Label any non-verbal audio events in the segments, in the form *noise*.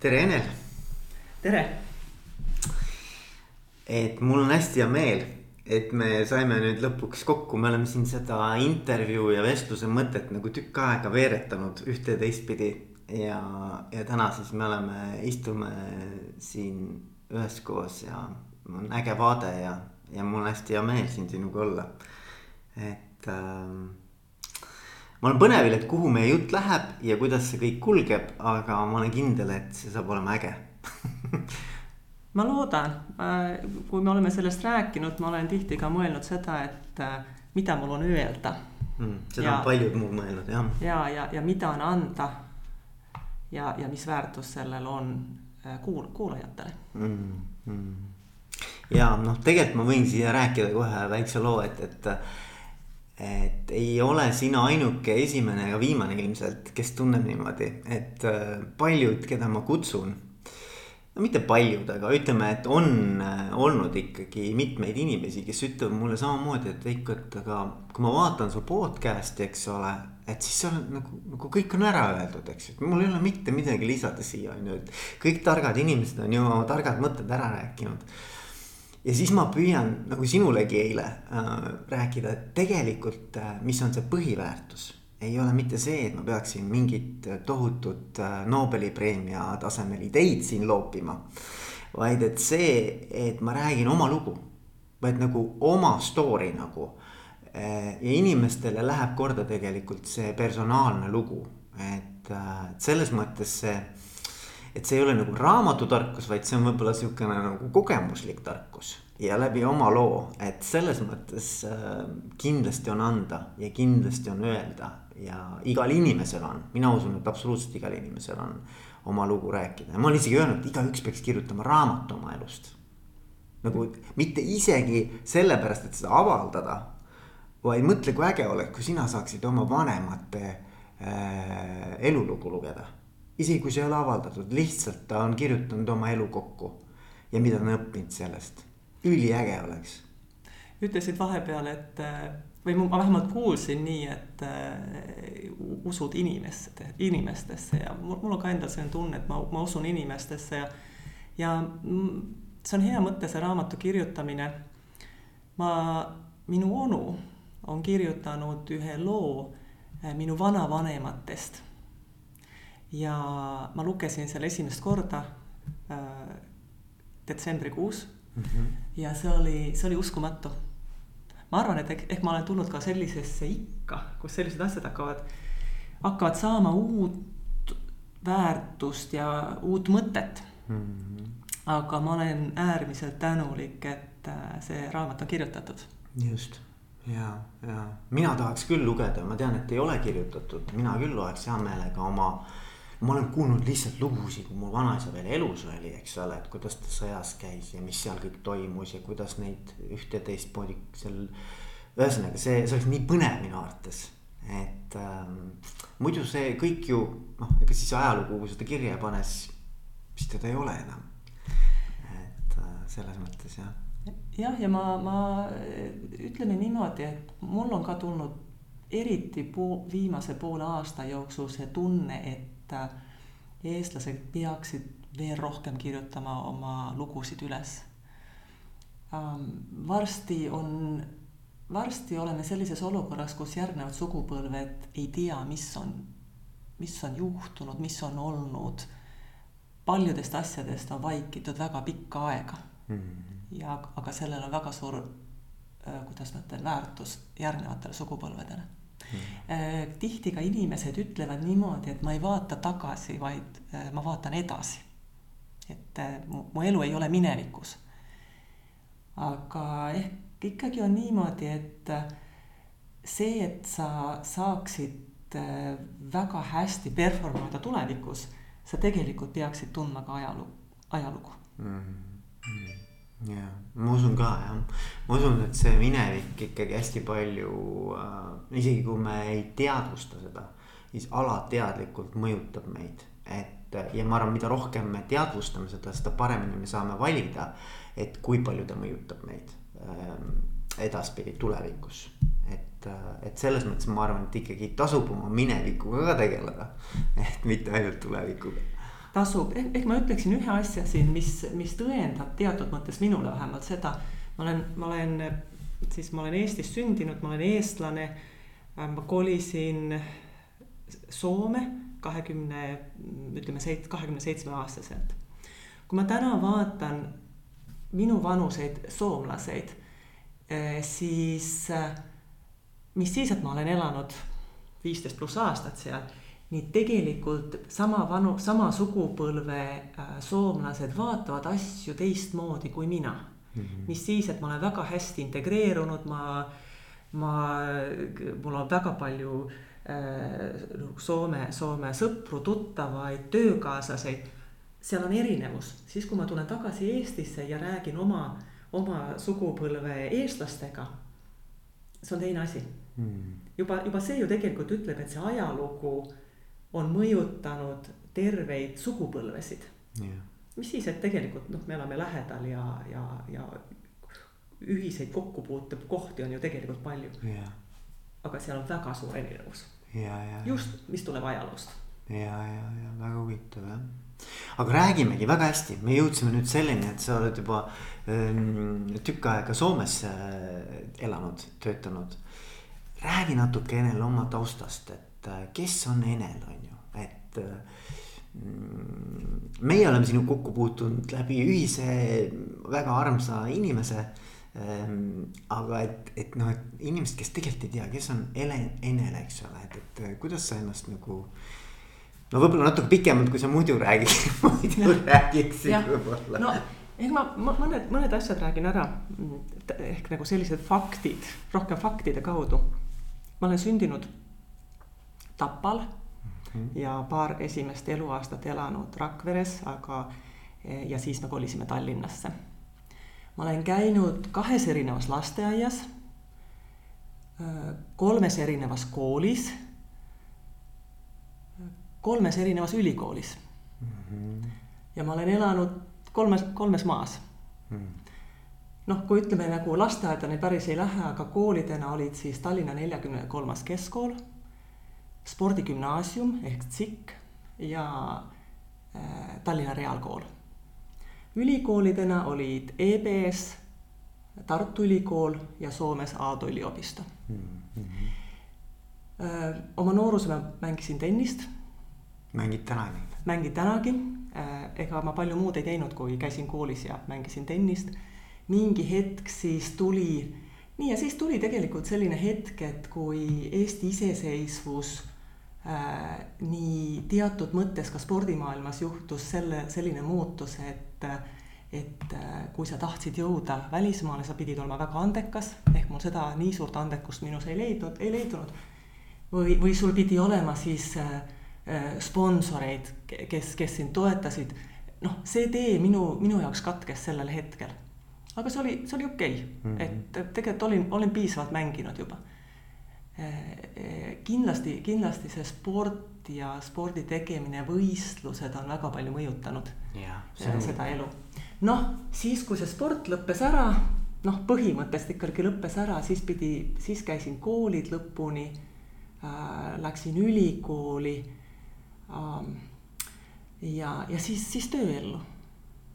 tere, Enel. tere. et mul on hästi hea meel, et me saime nüüd lõpuks kokku, me oleme siin seda intervjuu ja vestluse mõtet nagu tükk aega veeretanud ühte ja teistpidi. ja, ja täna siis me oleme, istume siin üheskoos ja on äge vaade ja, ja mul on hästi hea meel siin sinuga olla. et äh, ma olen põnevil, et kuhu meie jutt läheb ja kuidas see kõik kulgeb, aga ma olen kindel, et see saab olema äge ma loodan, kui me oleme sellest rääkinud, ma olen tihti ka mõelnud seda, et äh, mida mul on öelda mm,. seda ja, on paljud muud mõelnud jah. ja, ja, ja mida on anda. ja, ja mis väärtus sellel on äh, kuul-, kuulajatele mm,. Mm. ja noh, tegelikult ma võin siia rääkida kohe väikse loo, et, et et ei ole sina ainuke esimene ega viimane ilmselt, kes tunneb niimoodi, et äh, paljud, keda ma kutsun. no mitte paljud, aga ütleme, et on äh, olnud ikkagi mitmeid inimesi, kes ütlevad mulle samamoodi, et Veiko, et aga kui ma vaatan su podcast'i, eks ole. et siis seal nagu, nagu kõik on ära öeldud, eks ju, et mul ei ole mitte midagi lisada siia on ju, et kõik targad inimesed on ju oma targad mõtted ära rääkinud ja siis ma püüan nagu sinulegi eile äh, rääkida, et tegelikult äh,, mis on see põhiväärtus. ei ole mitte see, et ma peaksin mingit tohutut äh, Nobeli preemia tasemel ideid siin loopima. vaid et see, et ma räägin oma lugu, vaid nagu oma story nagu äh,. ja inimestele läheb korda tegelikult see personaalne lugu, et äh, selles mõttes see et see ei ole nagu raamatutarkus, vaid see on võib-olla sihukene nagu kogemuslik tarkus. Ja läbi oma loo, et selles mõttes äh, kindlasti on anda ja kindlasti on öelda. Ja igal inimesel on, mina usun, et absoluutselt igal inimesel on oma lugu rääkida. Ja ma olen isegi öelnud, et igaüks peaks kirjutama raamatu oma elust. nagu mitte isegi sellepärast, et seda avaldada, vaid mõtle, kui äge oleks, kui sina saaksid oma vanemate äh, elulugu lugeda isegi kui see ei ole avaldatud, lihtsalt ta on kirjutanud oma elu kokku ja mida ta on õppinud sellest, üliäge oleks. ütlesid vahepeal, et või ma vähemalt kuulsin nii, et uh, usud inimeste, inimestesse ja mul, mul on ka endal selline tunne, et ma, ma usun inimestesse ja. ja see on hea mõte, see raamatu kirjutamine. ma, minu onu on kirjutanud ühe loo eh, minu vanavanematest ja ma lugesin selle esimest korda äh, detsembrikuus mm. -hmm. ja see oli, see oli uskumatu. ma arvan, et ehk, ehk ma olen tulnud ka sellisesse ikka, kus sellised asjad hakkavad, hakkavad saama uut väärtust ja uut mõtet mm. -hmm. aga ma olen äärmiselt tänulik, et äh, see raamat on kirjutatud. just ja, ja mina tahaks küll lugeda, ma tean, et ei ole kirjutatud, mina küll loeks hea meelega oma äh, ma olen kuulnud lihtsalt lugusid, kui mu vanaisa veel elus oli, eks ole, et kuidas ta sõjas käis ja mis seal kõik toimus ja kuidas neid ühte teistmoodi seal. ühesõnaga, see, see oleks nii põnev minu arvates, et ähm, muidu see kõik ju noh, ega siis ajalugu, kui seda kirja ei pane, siis, siis teda ei ole enam. et äh, selles mõttes jah. jah, ja ma, ma ütleme niimoodi, et mul on ka tulnud eriti pool, viimase poole aasta jooksul see tunne, et et äh, eestlased peaksid veel rohkem kirjutama oma lugusid üles. Ähm, varsti on, varsti oleme sellises olukorras, kus järgnevad sugupõlved ei tea, mis on, mis on juhtunud, mis on olnud. paljudest asjadest on vaikitud väga pikka aega mm. -hmm. ja, aga sellel on väga suur, äh, kuidas ma ütlen, väärtus järgnevatele sugupõlvedele. Tihti ka inimesed ütlevad niimoodi, et ma ei vaata tagasi, vaid äh, ma vaatan edasi. et äh, mu, mu elu ei ole minevikus. aga ehk ikkagi on niimoodi, et see, et sa saaksid väga hästi perform ida tulevikus, sa tegelikult peaksid tundma ka ajalugu, ajalugu mm. -hmm jah, ma usun ka jah, ma usun, et see minevik ikkagi hästi palju äh,, isegi kui me ei teadvusta seda, siis alateadlikult mõjutab meid. et ja ma arvan, mida rohkem me teadvustame seda, seda paremini me saame valida, et kui palju ta mõjutab meid äh, edaspidi tulevikus. et, äh, et selles mõttes ma arvan, et ikkagi tasub oma minevikuga ka tegeleda, et mitte ainult tulevikuga tasub, ehk ma ütleksin ühe asja siin, mis, mis tõendab teatud mõttes minule vähemalt seda. ma olen, ma olen, siis ma olen Eestis sündinud, ma olen eestlane. ma kolisin Soome kahekümne, ütleme seit-, kahekümne seitsme aastaselt. kui ma täna vaatan minu vanuseid soomlaseid, eh, siis mis siis, et ma olen elanud viisteist pluss aastat seal nii tegelikult sama vanu, sama sugupõlve äh, soomlased vaatavad asju teistmoodi kui mina mm. -hmm. mis siis, et ma olen väga hästi integreerunud, ma, ma, mul on väga palju äh, Soome, Soome sõpru, tuttavaid, töökaaslaseid. seal on erinevus, siis kui ma tulen tagasi Eestisse ja räägin oma, oma sugupõlve eestlastega. see on teine asi mm.. juba, juba see ju tegelikult ütleb, et see ajalugu on mõjutanud terveid sugupõlvesid. Yeah.. mis siis, et tegelikult noh, me elame lähedal ja, ja, ja ühiseid kokkupuutekohti on ju tegelikult palju. Yeah.. aga seal on väga suur erinevus. Yeah,. just, mis tuleb ajaloost. ja, ja, ja väga huvitav jah. Aga räägimegi väga hästi, me jõudsime nüüd selleni, et sa oled juba ähm, tükk aega Soomes äh, elanud, töötanud. räägi natuke Enel oma taustast, et äh, kes on Enel, on ju et mm, meie oleme sinuga kokku puutunud läbi ühise väga armsa inimese ähm,. aga et, et noh, et inimesed, kes tegelikult ei tea, kes on Helen Enel, eks ole, et, et kuidas sa ennast nagu. no võib-olla natuke pikemalt, kui sa muidu räägid *laughs* muidu räägiksid võib-olla. no ehk ma, ma mõned, mõned asjad räägin ära. ehk nagu sellised faktid, rohkem faktide kaudu. ma olen sündinud Tapal mm. ja paar esimest eluaastat elanud Rakveres, aga ja siis me kolisime Tallinnasse. ma olen käinud kahes erinevas lasteaias, kolmes erinevas koolis, kolmes erinevas ülikoolis mm. -hmm. ja ma olen elanud kolmes, kolmes maas mm noh, kui ütleme nagu lasteaedani päris ei lähe, aga koolidena olid siis Tallinna neljakümne kolmas keskkool spordigümnaasium ehk TSIK ja äh, Tallinna Reaalkool. ülikoolidena olid EBS, Tartu Ülikool ja Soomes Aado üliopisto mm. -hmm. oma nooruse ma mängisin tennist. mängid tänagi? mängin tänagi, äh, ega ma palju muud ei teinud, kui käisin koolis ja mängisin tennist. mingi hetk siis tuli, nii ja siis tuli tegelikult selline hetk, et kui Eesti iseseisvus äh, nii teatud mõttes ka spordimaailmas juhtus selle, selline muutus, et et äh, kui sa tahtsid jõuda välismaale, sa pidid olema väga andekas, ehk mul seda nii suurt andekust minus ei leidnud, ei leidunud. või, või sul pidi olema siis äh, äh, sponsoreid, kes, kes sind toetasid. noh, see tee minu, minu jaoks katkes sellel hetkel. aga see oli, see oli okei okay. mm, -hmm. et tegelikult olin, olin piisavalt mänginud juba kindlasti, kindlasti see sport ja spordi tegemine, võistlused on väga palju mõjutanud ja, seda elu. noh, siis kui see sport lõppes ära, noh, põhimõtteliselt ikkagi lõppes ära, siis pidi, siis käisin koolid lõpuni äh,. Läksin ülikooli äh,. ja, ja siis, siis tööellu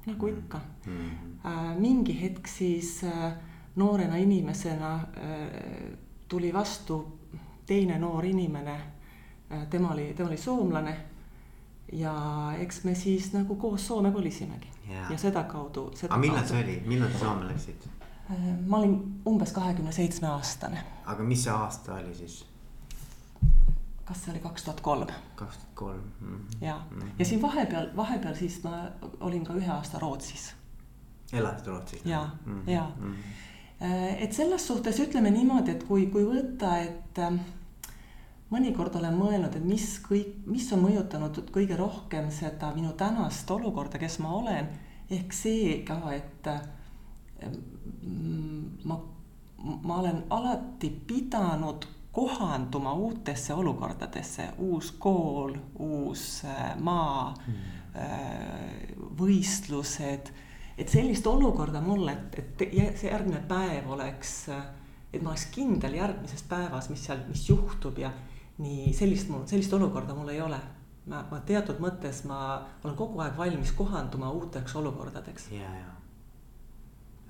nagu mm. ikka mm. -hmm. Äh, mingi hetk siis äh, noorena inimesena äh, tuli vastu teine noor inimene, äh, tema oli, tema oli soomlane. ja eks me siis nagu koos Soome kolisimegi yeah. ja sedakaudu. aga millal see oli, millal te Soome läksite? Äh, ma olin umbes kahekümne seitsme aastane. aga mis see aasta oli siis? kas see oli kaks tuhat kolm? kaks tuhat kolm. Mhm. ja mm, -hmm. ja siin vahepeal, vahepeal siis ma olin ka ühe aasta Rootsis. elasid Rootsis? ja mm, -hmm. ja mm. -hmm et selles suhtes ütleme niimoodi, et kui, kui võtta, et ähm, mõnikord olen mõelnud, et mis kõik, mis on mõjutanud kõige rohkem seda minu tänast olukorda, kes ma olen. ehk see ka, et ähm, ma, ma olen alati pidanud kohanduma uutesse olukordadesse, uus kool, uus äh, maa mm., võistlused et sellist olukorda mulle, et, et see järgmine päev oleks, et ma oleks kindel järgmises päevas, mis seal, mis juhtub ja nii sellist mul, sellist olukorda mul ei ole. ma, ma teatud mõttes ma olen kogu aeg valmis kohanduma uuteks olukordadeks. ja, ja.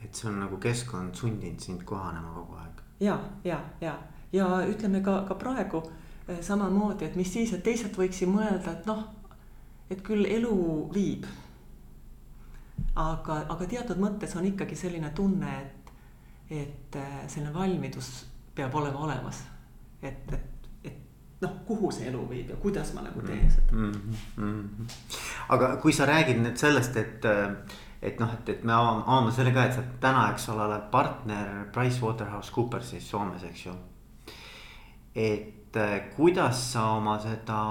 et see on nagu keskkond sundinud sind kohanema kogu aeg. ja, ja, ja, ja ütleme ka, ka praegu eh, samamoodi, et mis siis, et teised võiksid mõelda, et noh, et küll elu viib. Aga, aga teatud mõttes on ikkagi selline tunne, et, et eh, selline valmidus peab olema olemas. et, et noh, kuhu see elu viib ja kuidas ma nagu teen seda mm. -hmm. aga kui sa räägid nüüd sellest, et, et noh, et, et me avame, avame selle ka, et sa täna, eks ole, oled partner PricewaterhouseCoopersis Soomes, eks ju. et kuidas sa oma seda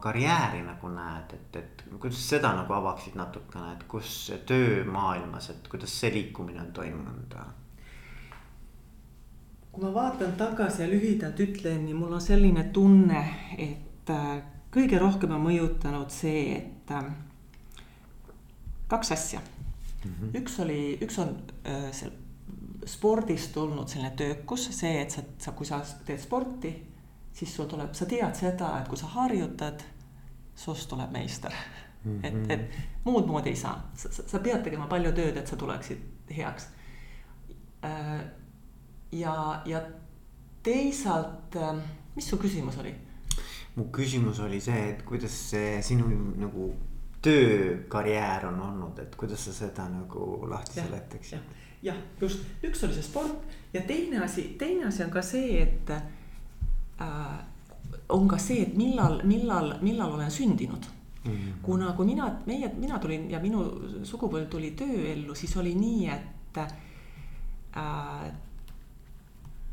karjääri nagu näed, et, et kuidas seda nagu avaksid natukene, et kus töömaailmas, et kuidas see liikumine on toimunud? kui ma vaatan tagasi ja lühidalt ütlen, nii mul on selline tunne, et äh, kõige rohkem on mõjutanud see, et äh, kaks asja mm. -hmm. üks oli, üks on äh, seal spordist tulnud selline töökus, see, et sa, sa, kui sa teed sporti, siis sul tuleb, sa tead seda, et kui sa harjutad, sinust tuleb meister mm. -hmm. et, et muud moodi ei saa, sa pead tegema palju tööd, et sa tuleksid heaks äh, ja, ja teisalt, ähm, mis su küsimus oli? mu küsimus oli see, et kuidas see sinu nagu töökarjäär on olnud, et kuidas sa seda nagu lahti seletaksid? jah, just, üks oli see sport ja teine asi, teine asi on ka see, et äh, on ka see, et millal, millal, millal olen sündinud mm. -hmm. kuna, kui mina, meie, mina tulin ja minu sugupõlv tuli tööellu, siis oli nii, et äh,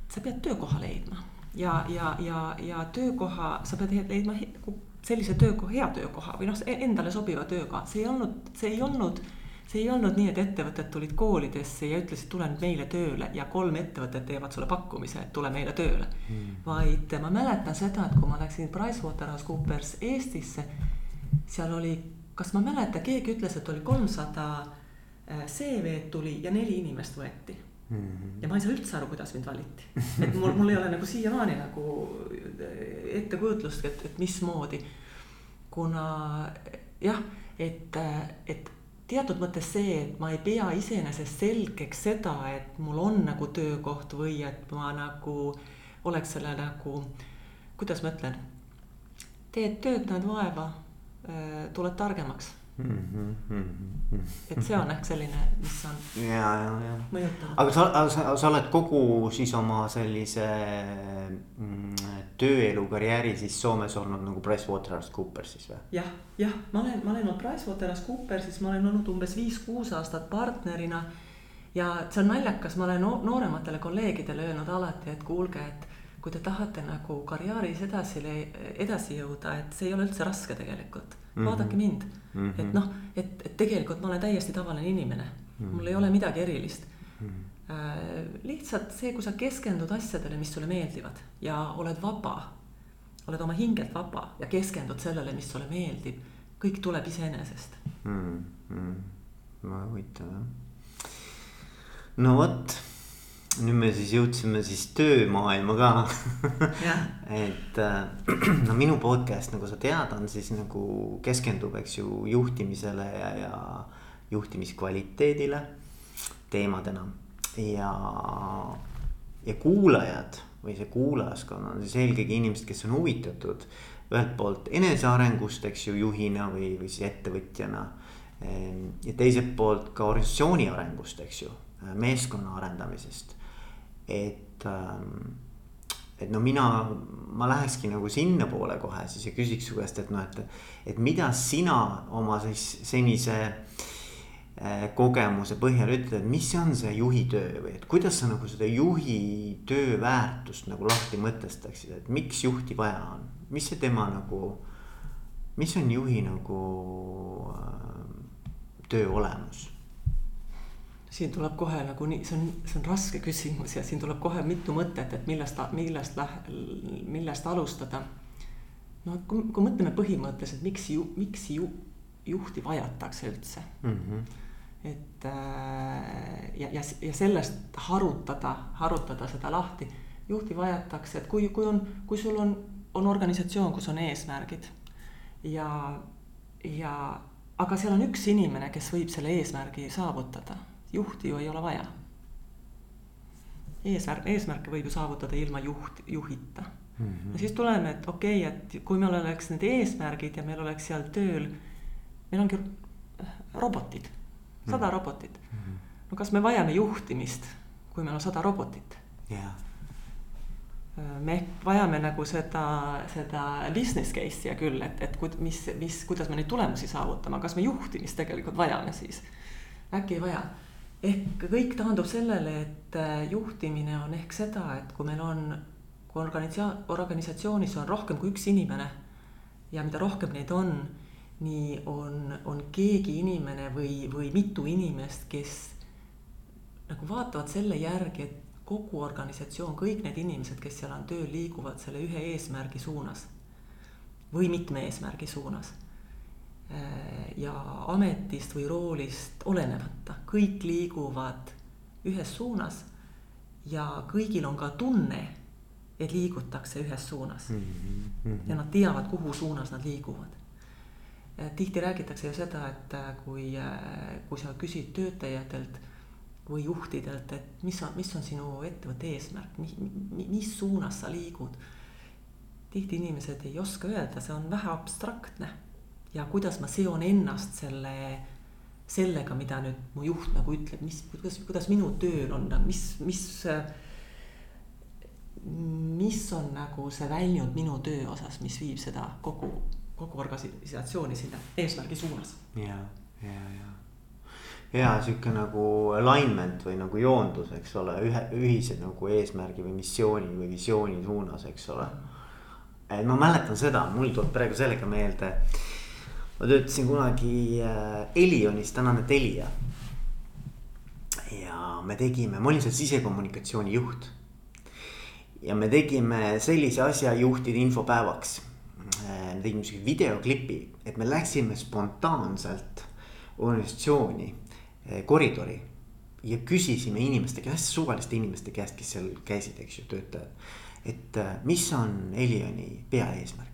sa pead töökoha leidma ja, ja, ja, ja töökoha, sa pead leidma sellise töökoha, hea töökoha või noh, endale sobiva töökoha, see ei olnud, see ei olnud see ei olnud nii, et ettevõtted tulid koolidesse ja ütlesid, tule nüüd meile tööle ja kolm ettevõtet teevad sulle pakkumise, et tule meile tööle mm.. vaid ma mäletan seda, et kui ma läksin PricewaterhouseCoopers Eestisse, seal oli, kas ma mäletan, keegi ütles, et oli kolmsada äh, CV-d tuli ja neli inimest võeti Mm -hmm. ja ma ei saa üldse aru, kuidas mind valiti, et mul, mul ei ole nagu siiamaani nagu ettekujutust, et, et mismoodi. kuna jah, et, et teatud mõttes see, et ma ei pea iseenesest selgeks seda, et mul on nagu töökoht või et ma nagu oleks selle nagu, kuidas ma ütlen. teed tööd, näed vaeva, tuled targemaks Mm -hmm. et see on ehk selline, mis on. ja, ja, ja. aga sa, sa, sa oled kogu siis oma sellise mm, tööelu karjääri siis Soomes olnud nagu PricewaterhouseCoopersis või? jah, jah, ma olen, ma olen olnud PricewaterhouseCoopersis, ma olen olnud umbes viis-kuus aastat partnerina. ja see on naljakas, ma olen noorematele kolleegidele öelnud alati, et kuulge, et kui te tahate nagu karjääris edasi, edasi jõuda, et see ei ole üldse raske tegelikult -hmm. vaadake mind mm. -hmm. et noh, et, et tegelikult ma olen täiesti tavaline inimene mm, -hmm. mul ei ole midagi erilist mm. -hmm. äh, lihtsalt see, kui sa keskendud asjadele, mis sulle meeldivad ja oled vaba, oled oma hingelt vaba ja keskendud sellele, mis sulle meeldib, kõik tuleb iseenesest mm. -hmm. väga huvitav jah. no vot nüüd me siis jõudsime siis töömaailma ka. Et äh, *clears throat* no minu podcast, nagu sa tead, on siis nagu keskendub, eks ju, juhtimisele ja, ja juhtimiskvaliteedile teemadena. Ja, ja kuulajad või see kuulajaskond on siis eelkõige inimesed, kes on huvitatud ühelt poolt enesearengust, eks ju, juhina või, või siis ettevõtjana. Ja teiselt poolt ka organisatsiooni arengust, eks ju, meeskonna arendamisest et, ähm, et no mina, ma lähekski nagu sinnapoole kohe siis ja küsiks su käest, et noh, et, et mida sina oma siis senise äh, kogemuse põhjal ütled, mis on see juhi töö või et kuidas sa nagu seda juhi töö väärtust nagu lahti mõtestaksid, et miks juhti vaja on, mis see tema nagu, mis on juhi nagu äh, töö olemus? Siin tuleb kohe nagu nii, see on, see on raske küsimus ja siin tuleb kohe mitu mõtet, et millest, millest, millest alustada. no kui, kui mõtleme põhimõtteliselt, miks ju, miks ju juhti vajatakse üldse mm. -hmm. et äh, ja, ja, ja sellest harutada, harutada seda lahti. juhti vajatakse, et kui, kui on, kui sul on, on organisatsioon, kus on eesmärgid ja, ja aga seal on üks inimene, kes võib selle eesmärgi saavutada, juhti ju ei ole vaja. eesmärk, eesmärke võib ju saavutada ilma juht, juhita mm. -hmm. ja siis tuleme, et okei okay,, et kui meil oleks need eesmärgid ja meil oleks seal tööl, meil ongi robotid, sada mm -hmm. robotit mm. -hmm. no kas me vajame juhtimist, kui meil on sada robotit yeah.? me ehk vajame nagu seda, seda business case'i küll, et, et kud, mis, mis, kuidas me neid tulemusi saavutame, kas me juhtimist tegelikult vajame siis? äkki ei vaja. Ehk kõik taandub sellele, et äh, juhtimine on ehk seda, et kui meil on, kui organisa-, organisatsioonis on rohkem kui üks inimene ja mida rohkem neid on, nii on, on keegi inimene või, või mitu inimest, kes nagu vaatavad selle järgi, et kogu organisatsioon, kõik need inimesed, kes seal on tööl, liiguvad selle ühe eesmärgi suunas või mitme eesmärgi suunas. Ja ametist või roolist olenemata, kõik liiguvad ühes suunas ja kõigil on ka tunne, et liigutakse ühes suunas mm. -hmm. ja nad teavad, kuhu suunas nad liiguvad tihti räägitakse ju seda, et kui, kui sa küsid töötajatelt või juhtidelt, et mis on, mis on sinu ettevõtte eesmärk, mis suunas sa liigud. tihti inimesed ei oska öelda, see on vähe abstraktne ja kuidas ma seon ennast selle, sellega, mida nüüd mu juht nagu ütleb, mis, kuidas, kuidas minu tööl on, mis, mis, mis on nagu see väljund minu töö osas, mis viib seda kogu, kogu organisatsiooni sinna eesmärgi suunas. ja, ja, ja hea sihuke nagu alignment või nagu joondus, eks ole, ühe, ühise nagu eesmärgi või missiooni või visiooni suunas, eks ole. et ma mäletan seda, mul tuleb praegu sellega meelde. Ma töötasin kunagi äh, Elionis, tänane Telia. ja me tegime, ma olin seal sisekommunikatsiooni juht. ja me tegime sellise asja juhtide infopäevaks. Äh, me tegime siukse videoklipi, et me läksime spontaanselt organisatsiooni Eh, koridori. ja küsisime inimeste käest, suvaliste inimeste käest, kes seal käisid, eks ju, töötajad. et mis on Elioni peaeesmärk?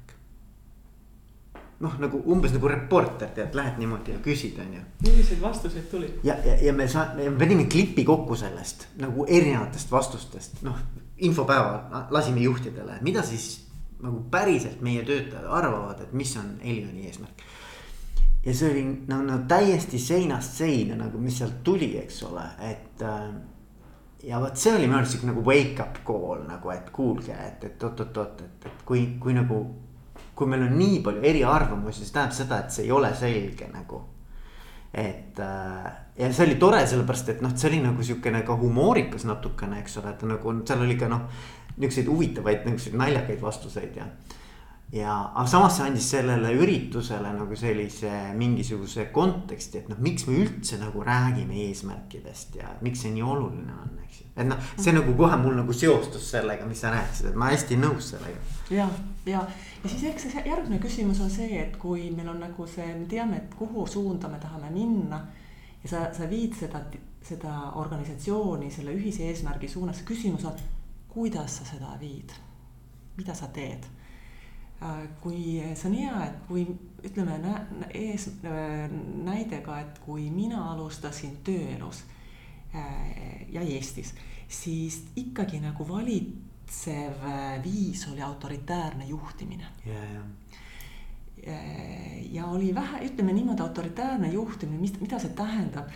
Noh, nagu umbes nagu reporter tead, lähed niimoodi ja küsid, on ju. milliseid vastuseid tuli? ja, ja, ja me saa-, me panime klipi kokku sellest nagu erinevatest vastustest, noh. infopäeva lasime juhtidele, mida siis nagu päriselt meie töötajad arvavad, et mis on Elioni eesmärk ja see oli no, no täiesti seinast seina nagu, mis sealt tuli, eks ole, et äh,. ja vot see oli minu arust sihuke nagu wake up call nagu, et kuulge, et, et oot-oot-oot, et, et kui, kui nagu. Kui meil on nii palju eriarvamusi, siis tähendab seda, et see ei ole selge nagu. et äh, ja see oli tore, sellepärast et noh, see oli nagu sihukene ka humoorikas natukene, eks ole, et nagu seal oli ka noh. Niisuguseid huvitavaid, niisuguseid naljakaid vastuseid ja ja, aga samas see andis sellele üritusele nagu sellise mingisuguse konteksti, et noh, miks me üldse nagu räägime eesmärkidest ja miks see nii oluline on, eks ju. et noh, see nagu kohe mul nagu seostus sellega, mis sa rääkisid, et ma hästi nõus sellega. ja, ja, ja siis eks see järgmine küsimus on see, et kui meil on nagu see, me teame, et kuhu suunda me tahame minna. ja sa, sa viid seda, seda organisatsiooni selle ühise eesmärgi suunas, küsimus on, kuidas sa seda viid, mida sa teed kui see on hea, et kui ütleme ees näide ka, et kui mina alustasin tööelus äh, ja Eestis, siis ikkagi nagu valitsev äh, viis oli autoritäärne juhtimine yeah,. Yeah ja oli vähe, ütleme niimoodi, autoritäärne juhtimine, mis, mida see tähendab?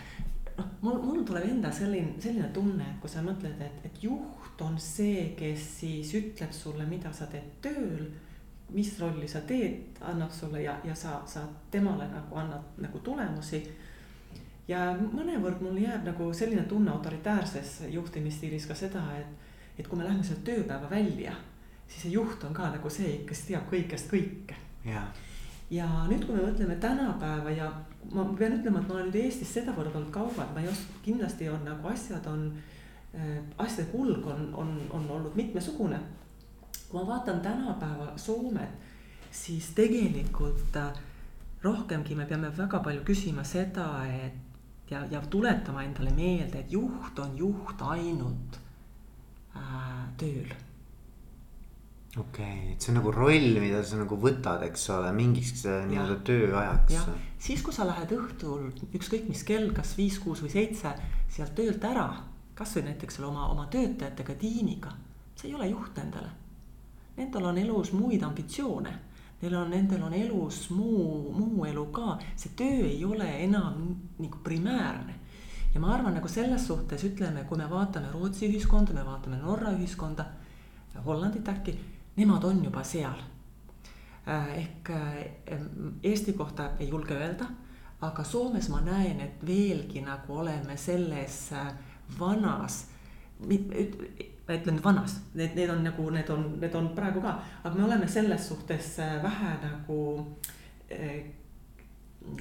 noh, mul, mul tuleb endal selline, selline tunne, et kui sa mõtled, et, et juht on see, kes siis ütleb sulle, mida sa teed tööl mis rolli sa teed, annab sulle ja, ja sa, sa temale nagu annad nagu tulemusi. ja mõnevõrd mul jääb nagu selline tunne autoritaarses juhtimisstiilis ka seda, et, et kui me läheme sealt tööpäeva välja, siis see juht on ka nagu see, kes teab kõigest kõike. ja nüüd, kui me mõtleme tänapäeva ja ma pean ütlema, et ma olen nüüd Eestis sedavõrd olnud kaua, et ma ei oska, kindlasti on nagu asjad on äh,, asjade kulg on, on, on olnud mitmesugune kui ma vaatan tänapäeva Soomet, siis tegelikult äh, rohkemgi me peame väga palju küsima seda, et ja, ja tuletama endale meelde, et juht on juht ainult äh, tööl. okei okay,, et see on nagu roll, mida sa nagu võtad, eks ole, mingiks äh, nii-öelda tööajaks. siis, kui sa lähed õhtul ükskõik mis kell, kas viis, kuus või seitse sealt töölt ära, kasvõi näiteks selle oma, oma töötajatega, tiimiga, see ei ole juht endale. Nendel on elus muid ambitsioone, neil on, nendel on elus muu, muu elu ka, see töö ei ole enam nagu primäärne. Ja ma arvan, nagu selles suhtes ütleme, kui me vaatame Rootsi ühiskonda, me vaatame Norra ühiskonda, Hollandit äkki nemad on juba seal. Äh, ehk äh, Eesti kohta ei julge öelda, aga Soomes ma näen, et veelgi nagu oleme selles äh, vanas, ma ütlen vanas, need, need on nagu, need on, need on praegu ka, aga me oleme selles suhtes vähe nagu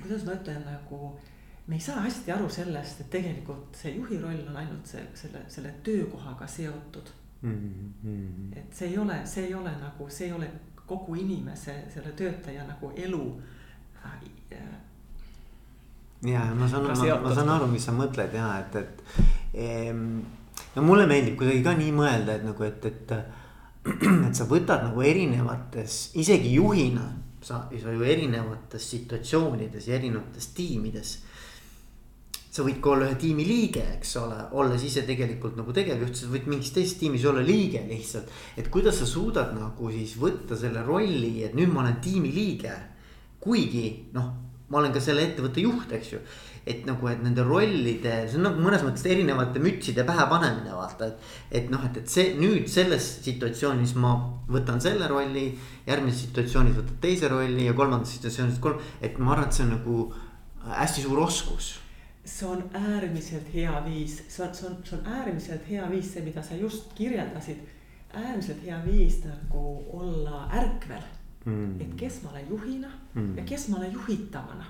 kuidas ma ütlen, nagu me ei saa hästi aru sellest, et tegelikult see juhi roll on ainult see, selle, selle töökohaga seotud mm. -hmm. et see ei ole, see ei ole nagu, see ei ole kogu inimese, selle töötaja nagu elu äh,. ja ma saan, ma, ma saan aru, mis sa mõtled ja et, et ehm, no mulle meeldib kuidagi ka nii mõelda, et nagu, et, et *clears throat* et sa võtad nagu erinevates, isegi juhina sa, sa ju erinevates situatsioonides ja erinevates tiimides sa võid ka olla ühe tiimi liige, eks ole, olles ise tegelikult nagu tegevjuht, sa võid mingis teises tiimis olla liige lihtsalt. et kuidas sa suudad nagu siis võtta selle rolli, et nüüd ma olen tiimi liige. kuigi noh, ma olen ka selle ettevõtte juht, eks ju. Et nagu, et nende rollide, see on nagu mõnes mõttes erinevate mütside pähe panemine, vaata, et. et noh, et, et see nüüd selles situatsioonis ma võtan selle rolli, järgmises situatsioonis võtad teise rolli ja kolmandas situatsioonis kolm, et ma arvan, et see on nagu hästi suur oskus see on äärmiselt hea viis, see on, see on, see on äärmiselt hea viis, see, mida sa just kirjeldasid. äärmiselt hea viis nagu olla ärkvel mm.. et kes ma olen juhina mm. ja kes ma olen juhitavana.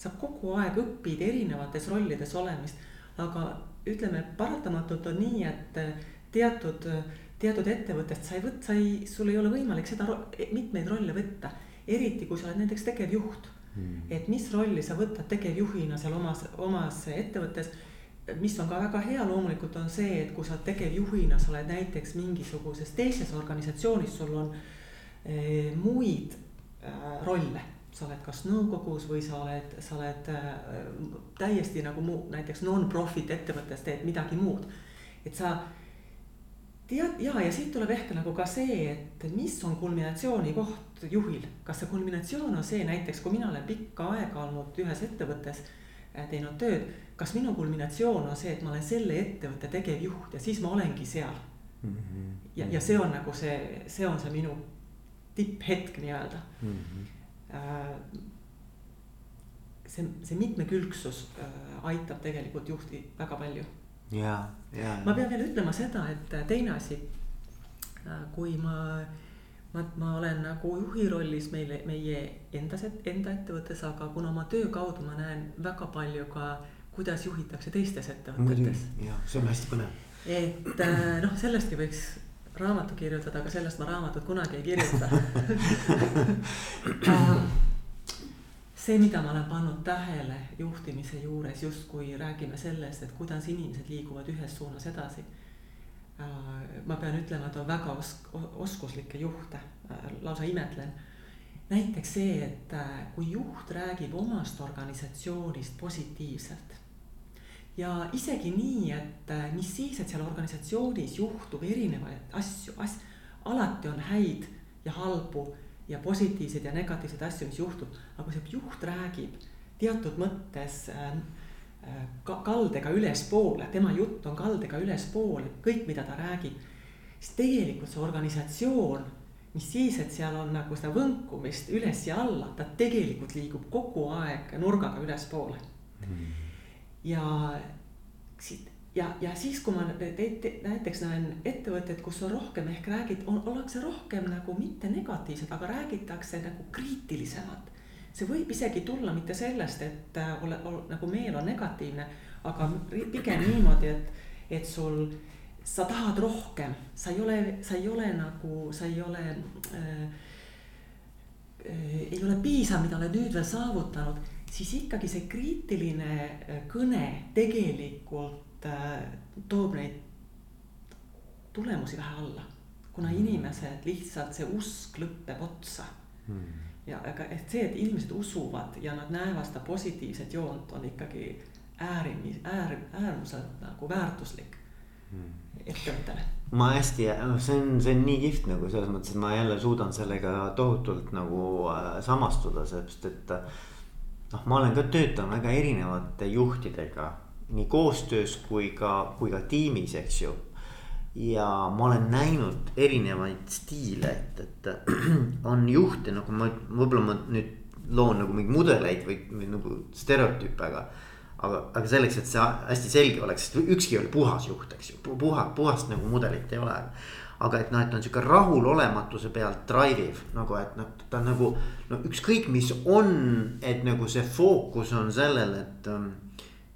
Sa kogu aeg õpid erinevates rollides olemist, aga ütleme, paratamatult on nii, et teatud, teatud ettevõttest sa ei võt-, sa ei, sul ei ole võimalik seda mitmeid rolle võtta. eriti kui sa oled näiteks tegevjuht mm.. et mis rolli sa võtad tegevjuhina seal omas, omas ettevõttes. mis on ka väga hea loomulikult on see, et kui sa tegevjuhina, sa oled näiteks mingisuguses teises organisatsioonis, sul on eh, muid äh, rolle sa oled kas nõukogus või sa oled, sa oled äh, täiesti nagu muu, näiteks non-profit ettevõttes teed midagi muud. et sa tead ja, ja siit tuleb ehk nagu ka see, et mis on kulminatsiooni koht juhil, kas see kulminatsioon on see näiteks, kui mina olen pikka aega olnud ühes ettevõttes äh, teinud tööd, kas minu kulminatsioon on see, et ma olen selle ettevõtte tegevjuht ja siis ma olengi seal mm. -hmm. ja, ja see on nagu see, see on see minu tipphetk nii-öelda mm. -hmm. See, see mitmekülgsus äh, aitab tegelikult juhti väga palju ja, ja. ma pean veel ütlema seda, et äh, teine asi, äh, kui ma, ma, ma olen nagu juhi rollis meile, meie endas, enda ettevõttes, aga kuna oma töö kaudu ma näen väga palju ka, kuidas juhitakse teistes ettevõtetes. jah, see on hästi põnev. et äh, noh, sellestki võiks raamatu kirjutada, aga sellest ma raamatut kunagi ei kirjuta *laughs* see, mida ma olen pannud tähele juhtimise juures, justkui räägime sellest, et kuidas inimesed liiguvad ühes suunas edasi. Äh, ma pean ütlema, et on väga osk-, oskuslikke juhte, äh, lausa imetlen. näiteks see, et äh, kui juht räägib omast organisatsioonist positiivselt ja isegi nii, et mis siis, et seal organisatsioonis juhtub erinevaid asju, as-, alati on häid ja halbu ja positiivseid ja negatiivseid asju, mis juhtub. aga kui see juht räägib teatud mõttes äh, äh, ka kaldega ülespoole, tema jutt on kaldega ülespoole, kõik, mida ta räägib. siis tegelikult see organisatsioon, mis siis, et seal on nagu seda võnkumist üles ja alla, ta tegelikult liigub kogu aeg nurgaga ülespoole mm.. Ja siit ja, ja siis, kui ma näiteks näen ettevõtteid, kus on rohkem ehk räägid, ollakse rohkem nagu mitte negatiivsed, aga räägitakse nagu kriitilisemalt. see võib isegi tulla mitte sellest, et äh, ole, ole, nagu meel on negatiivne, aga pigem niimoodi, et, et sul, sa tahad rohkem, sa ei ole, sa ei ole nagu, sa ei ole äh, äh, ei ole piisav, mida oled nüüd veel saavutanud, siis ikkagi see kriitiline äh, kõne tegelikult Äh, toob neid tulemusi vähe alla. kuna inimesed lihtsalt see usk lõpeb otsa mm.. ja aga et see, et inimesed usuvad ja nad näevad seda positiivset joont, on ikkagi äärimis, äär, äärmuselt nagu väärtuslik mm. ettevõttele. ma hästi, see on, see on nii kihvt nagu selles mõttes, et ma jälle suudan sellega tohutult nagu äh, samastuda, sellepärast et noh, ma olen ka töötanud väga erinevate juhtidega nii koostöös kui ka, kui ka tiimis, eks ju ja ma olen näinud erinevaid stiile, et, et *clears throat* on juhte nagu ma, võib-olla ma nüüd loon nagu mingeid mudeleid või, või nagu stereotüüpe, aga. aga, aga selleks, et see hästi selge oleks, sest ükski ei ole puhas juht, eks ju, puha, puhast nagu mudelit ei ole. Aga et noh, et on sihuke rahulolematuse pealt drive iv nagu, et noh, ta on nagu no ükskõik, mis on, et nagu see fookus on sellel, et um,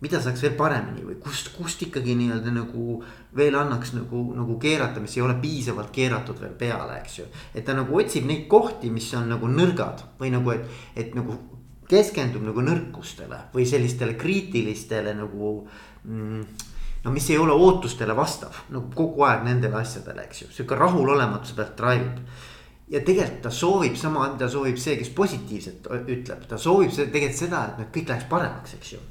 mida saaks veel paremini või kust, kust ikkagi nii-öelda nagu veel annaks nagu, nagu keerata, mis ei ole piisavalt keeratud veel peale, eks ju. et ta nagu otsib neid kohti, mis on nagu nõrgad või nagu, et, et nagu keskendub nagu nõrkustele või sellistele kriitilistele nagu mm, no mis ei ole ootustele vastav, nagu kogu aeg nendele asjadele, eks ju, sihuke rahulolematuse pealt drive ib ja tegelikult ta soovib sama, mida soovib see, kes positiivset ütleb, ta soovib tegelikult seda, et kõik läheks paremaks, eks ju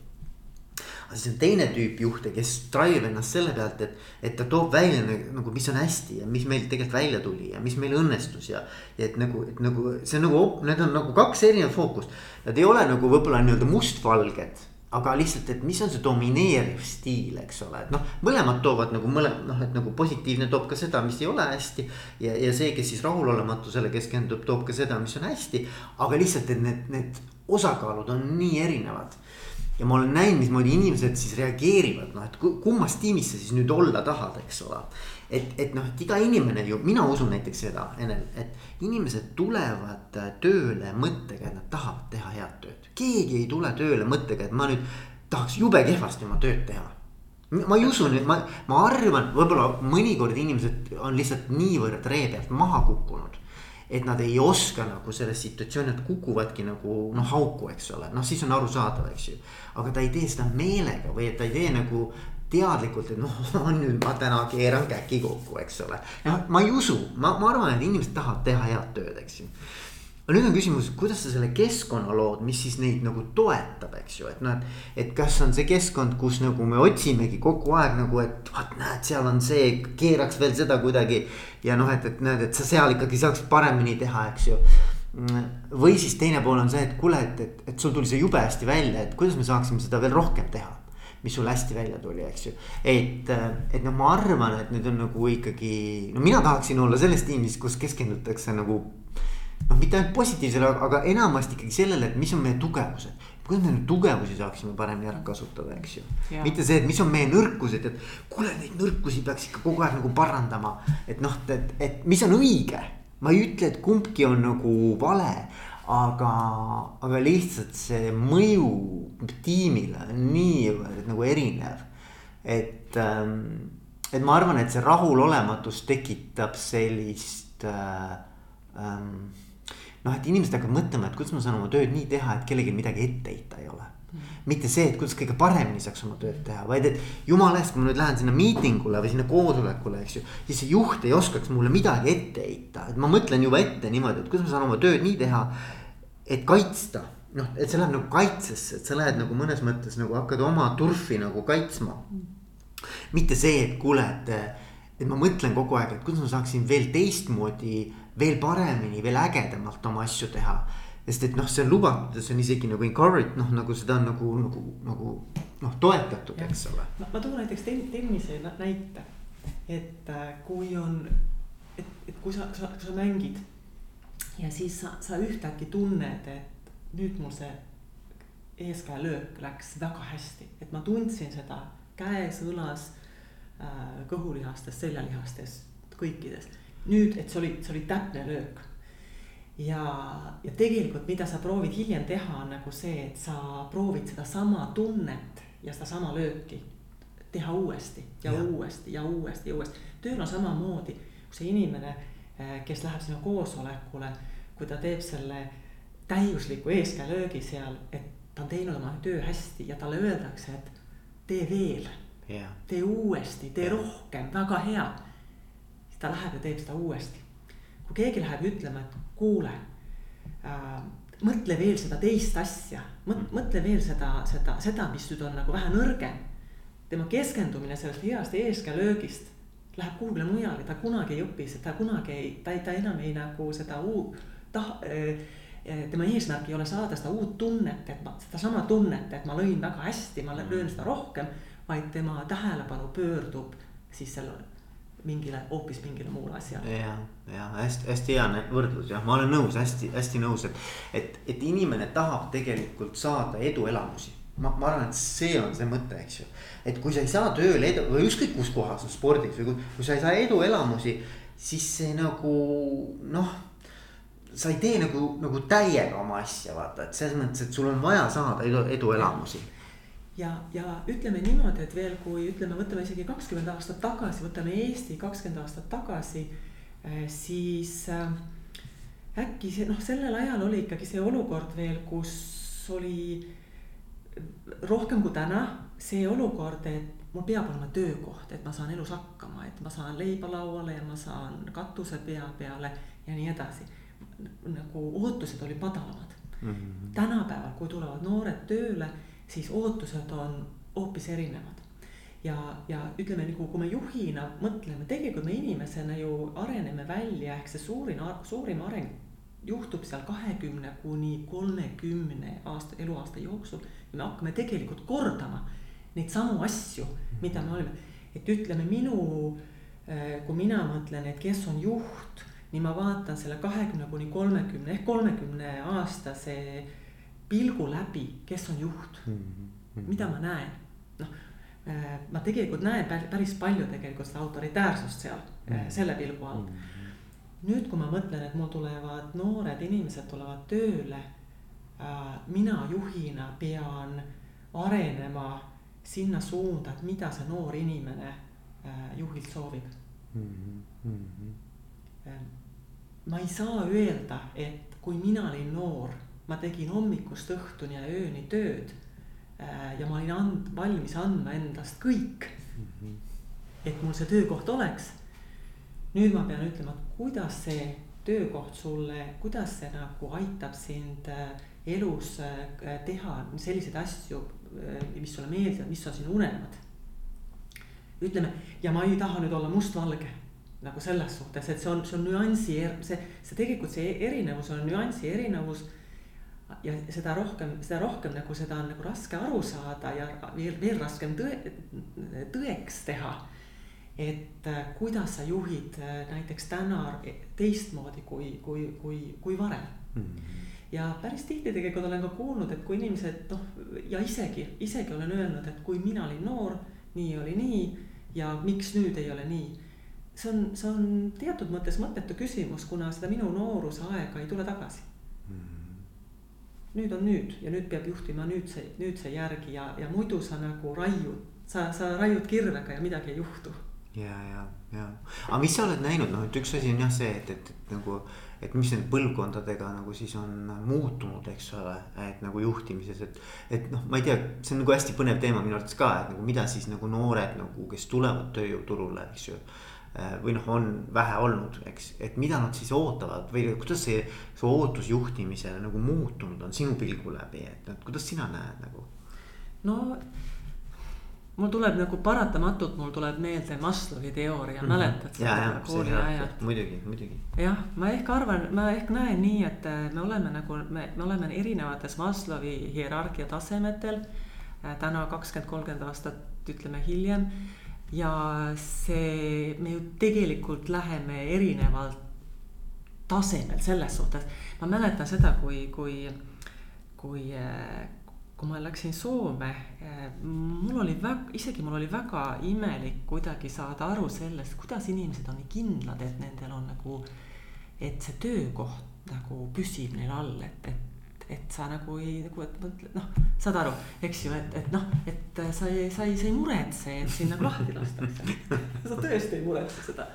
aga siis on teine tüüp juhte, kes drive ennast selle pealt, et, et ta toob välja nagu, mis on hästi ja mis meil tegelikult välja tuli ja mis meil õnnestus ja. ja et nagu, et nagu see on nagu, need on nagu kaks erinevat fookust. Nad ei ole nagu võib-olla nii-öelda mustvalged aga lihtsalt, et mis on see domineeriv stiil, eks ole, et noh, mõlemad toovad nagu mõle-, noh, et nagu positiivne toob ka seda, mis ei ole hästi. ja, ja see, kes siis rahulolematusele keskendub, toob ka seda, mis on hästi. aga lihtsalt, et need, need osakaalud on nii erinevad ja ma olen näinud, mismoodi inimesed siis reageerivad, noh, et kummas tiimis sa siis nüüd olla tahad, eks ole. Et, et noh, et iga inimene ju, mina usun näiteks seda, Enel, et inimesed tulevad äh, tööle mõttega, et nad tahavad teha head tööd. keegi ei tule tööle mõttega, et ma nüüd tahaks jube kehvasti oma tööd teha ma ei usu nüüd, ma, ma arvan, võib-olla mõnikord inimesed on lihtsalt niivõrd ree pealt maha kukkunud et nad ei oska nagu selles situatsioonis, nad kukuvadki nagu noh hauku, eks ole, noh siis on arusaadav, eks ju. aga ta ei tee seda meelega või ta ei tee nagu teadlikult, et noh, *laughs* nüüd ma täna keeran käki kokku, eks ole. noh, ma ei usu, ma, ma arvan, et inimesed tahavad teha head tööd, eks ju aga nüüd on küsimus, kuidas sa selle keskkonna lood, mis siis neid nagu toetab, eks ju, et noh, et. et kas on see keskkond, kus nagu me otsimegi kogu aeg nagu, et vaat näed, seal on see, keeraks veel seda kuidagi. ja noh, et, et näed, et sa seal ikkagi saaksid paremini teha, eks ju. või siis teine pool on see, et kuule, et, et, et sul tuli see jube hästi välja, et kuidas me saaksime seda veel rohkem teha mis sul hästi välja tuli, eks ju. et, et noh, ma arvan, et nüüd on nagu ikkagi, no mina tahaksin olla selles tiimis, kus keskendutakse nagu noh, mitte ainult positiivsele, aga enamasti ikkagi sellele, et mis on meie tugevused. kuidas me neid tugevusi saaksime paremini ära kasutada, eks ju. mitte see, et mis on meie nõrkused, et kuule, neid nõrkusi peaks ikka kogu aeg nagu parandama. et noh, et, et mis on õige, ma ei ütle, et kumbki on nagu vale aga, aga lihtsalt see mõju tiimile on niivõrd nagu erinev. et, ähm, et ma arvan, et see rahulolematus tekitab sellist äh, ähm, noh, et inimesed hakkavad mõtlema, et kuidas ma saan oma tööd nii teha, et kellelgi midagi ette heita ei ole. Mitte see, et kuidas kõige paremini saaks oma tööd teha, vaid et jumala eest, kui ma nüüd lähen sinna miitingule või sinna koosolekule, eks ju. siis see juht ei oskaks mulle midagi ette heita, et ma mõtlen juba ette niimoodi, et kuidas ma saan oma tööd nii teha. et kaitsta, noh, et see läheb nagu kaitsesse, et sa lähed nagu mõnes mõttes nagu hakkad oma turfi nagu kaitsma. mitte see, et kuule, et, et ma mõtlen kogu aeg, et kuidas ma saaksin veel teistmoodi veel paremini, veel ägedamalt oma asju teha. Sest et noh, see on lubatud ja see on isegi nagu encouraged, noh nagu seda on nagu, nagu, nagu noh, toetatud, eks ole. ma toon näiteks tennise näite, et äh, kui on, et, et kui sa, sa, sa mängid ja siis sa, sa ühtäkki tunned, et nüüd mul see eeskäelöök läks väga hästi, et ma tundsin seda käes, õlas, äh, kõhulihastes, seljalihastes, kõikides nüüd, et see oli, see oli täpne löök. Ja, ja tegelikult, mida sa proovid hiljem teha, on nagu see, et sa proovid sedasama tunnet ja sedasama lööki teha uuesti ja, ja uuesti ja uuesti ja uuesti. tööl on samamoodi, kui see inimene, eh, kes läheb sinna koosolekule, kui ta teeb selle täiusliku eeskäelöögi seal, et ta on teinud oma töö hästi ja talle öeldakse, et tee veel. tee uuesti, tee ja. rohkem, väga hea ta läheb ja teeb seda uuesti. kui keegi läheb ütlema, et kuule äh,, mõtle veel seda teist asja, mõtle veel seda, seda, seda, mis nüüd on nagu vähe nõrgem. tema keskendumine sellest heast eeskäelöögist läheb kuhugile mujale, ta kunagi ei õpi, ta kunagi ei, ta ta enam ei nagu seda uut, ta äh, tema eesmärk ei ole saada seda uut tunnet, et ma, sedasama tunnet, et ma lõin väga hästi, ma löön seda rohkem. vaid tema tähelepanu pöördub siis selle mingile, hoopis mingile muule asjale. ja, ja hästi-hästi hea võrdlus jah, ma olen nõus, hästi-hästi nõus, et, et, et inimene tahab tegelikult saada eduelamusi ma, ma arvan, et see on see mõte, eks ju. et kui sa ei saa tööl edu või ükskõik kus kohas, spordis või kui, kui sa ei saa eduelamusi, siis see nagu noh sa ei tee nagu, nagu täiega oma asja, vaata, et selles mõttes, et sul on vaja saada edu, eduelamusi. Ja, ja ütleme niimoodi, et veel kui ütleme, võtame isegi kakskümmend aastat tagasi, võtame Eesti kakskümmend aastat tagasi, eh, siis äh, äkki see noh, sellel ajal oli ikkagi see olukord veel, kus oli rohkem kui täna see olukord, et mul peab olema töökoht, et ma saan elus hakkama, et ma saan leiba lauale ja ma saan katuse pea peale ja nii edasi nagu ootused olid madalamad mm. -hmm. tänapäeval, kui tulevad noored tööle, siis ootused on hoopis erinevad. ja, ja ütleme nagu, kui me juhina mõtleme, tegelikult me inimesena ju areneme välja, ehk see suurim, suurim areng juhtub seal kahekümne kuni kolmekümne aasta, eluaasta jooksul. ja me hakkame tegelikult kordama neid samu asju, mida me olime, et ütleme minu, eh, kui mina mõtlen, et kes on juht nii ma vaatan selle kahekümne kuni kolmekümne ehk kolmekümne aastase pilgu läbi, kes on juht mm, -hmm. mida ma näen, noh äh, ma tegelikult näen päris palju tegelikult seda autoritäärsust seal mm -hmm. selle pilgu all mm. -hmm. nüüd, kui ma mõtlen, et mul tulevad noored inimesed tulevad tööle äh,. mina juhina pean arenema sinna suunda, et mida see noor inimene juhilt soovib mm. -hmm ma ei saa öelda, et kui mina olin noor, ma tegin hommikust õhtuni ja ööni tööd äh, ja ma olin and-, valmis andma endast kõik mm. -hmm. et mul see töökoht oleks. nüüd ma pean ütlema, et kuidas see töökoht sulle, kuidas see nagu aitab sind äh, elus äh, teha selliseid asju, mis sulle meeldivad, mis on sinu unelmad. ütleme ja ma ei taha nüüd olla mustvalge nagu selles suhtes, et see on, see on nüansi, see, see tegelikult see erinevus on nüansi erinevus. Ja seda rohkem, seda rohkem nagu seda on nagu raske aru saada ja veel, veel raskem tõe, tõeks teha. et äh, kuidas sa juhid äh, näiteks täna teistmoodi kui, kui, kui, kui varem mm. -hmm ja päris tihti tegelikult olen ka kuulnud, et kui inimesed noh, ja isegi, isegi olen öelnud, et kui mina olin noor, nii oli nii ja miks nüüd ei ole nii see on, see on teatud mõttes mõttetu küsimus, kuna seda minu nooruse aega ei tule tagasi mm. -hmm. Nüüd on nüüd ja nüüd peab juhtima nüüdse, nüüdse järgi ja, ja muidu sa nagu raiud, sa, sa raiud kirvega ja midagi ei juhtu. ja, ja, ja, aga mis sa oled näinud, noh, et üks asi on jah see, et, et, et nagu, et mis nende põlvkondadega nagu siis on muutunud, eks ole, et nagu juhtimises, et. et noh, ma ei tea, see on nagu hästi põnev teema minu arvates ka, et nagu mida siis nagu noored nagu, kes tulevad tööjõuturule, eks ju või noh, on vähe olnud, eks, et mida nad siis ootavad või kuidas see, see ootus juhtimisele nagu muutunud on sinu pilgu läbi, et, kuidas sina näed nagu? no mul tuleb nagu paratamatult, mul tuleb meelde Maslowi teooria mm, -hmm. mäletad seda kooli ajal? muidugi, muidugi. jah, ma ehk arvan, ma ehk näen nii, et me oleme nagu, me, me oleme erinevates Maslowi hierarhia tasemetel. Äh, täna kakskümmend, kolmkümmend aastat, ütleme hiljem ja see, me ju tegelikult läheme erinevalt tasemel selles suhtes. ma mäletan seda, kui, kui, kui, kui ma läksin Soome, mul oli väga, isegi mul oli väga imelik kuidagi saada aru sellest, kuidas inimesed on nii kindlad, et nendel on nagu, et see töökoht nagu püsib neil all, et, et et sa nagu ei nagu, et mõtled noh, saad aru, eks ju, et, et noh, et sa ei, sa ei, sa ei muretse, et sind nagu lahti lastakse. *laughs* sa tõesti ei muretse seda.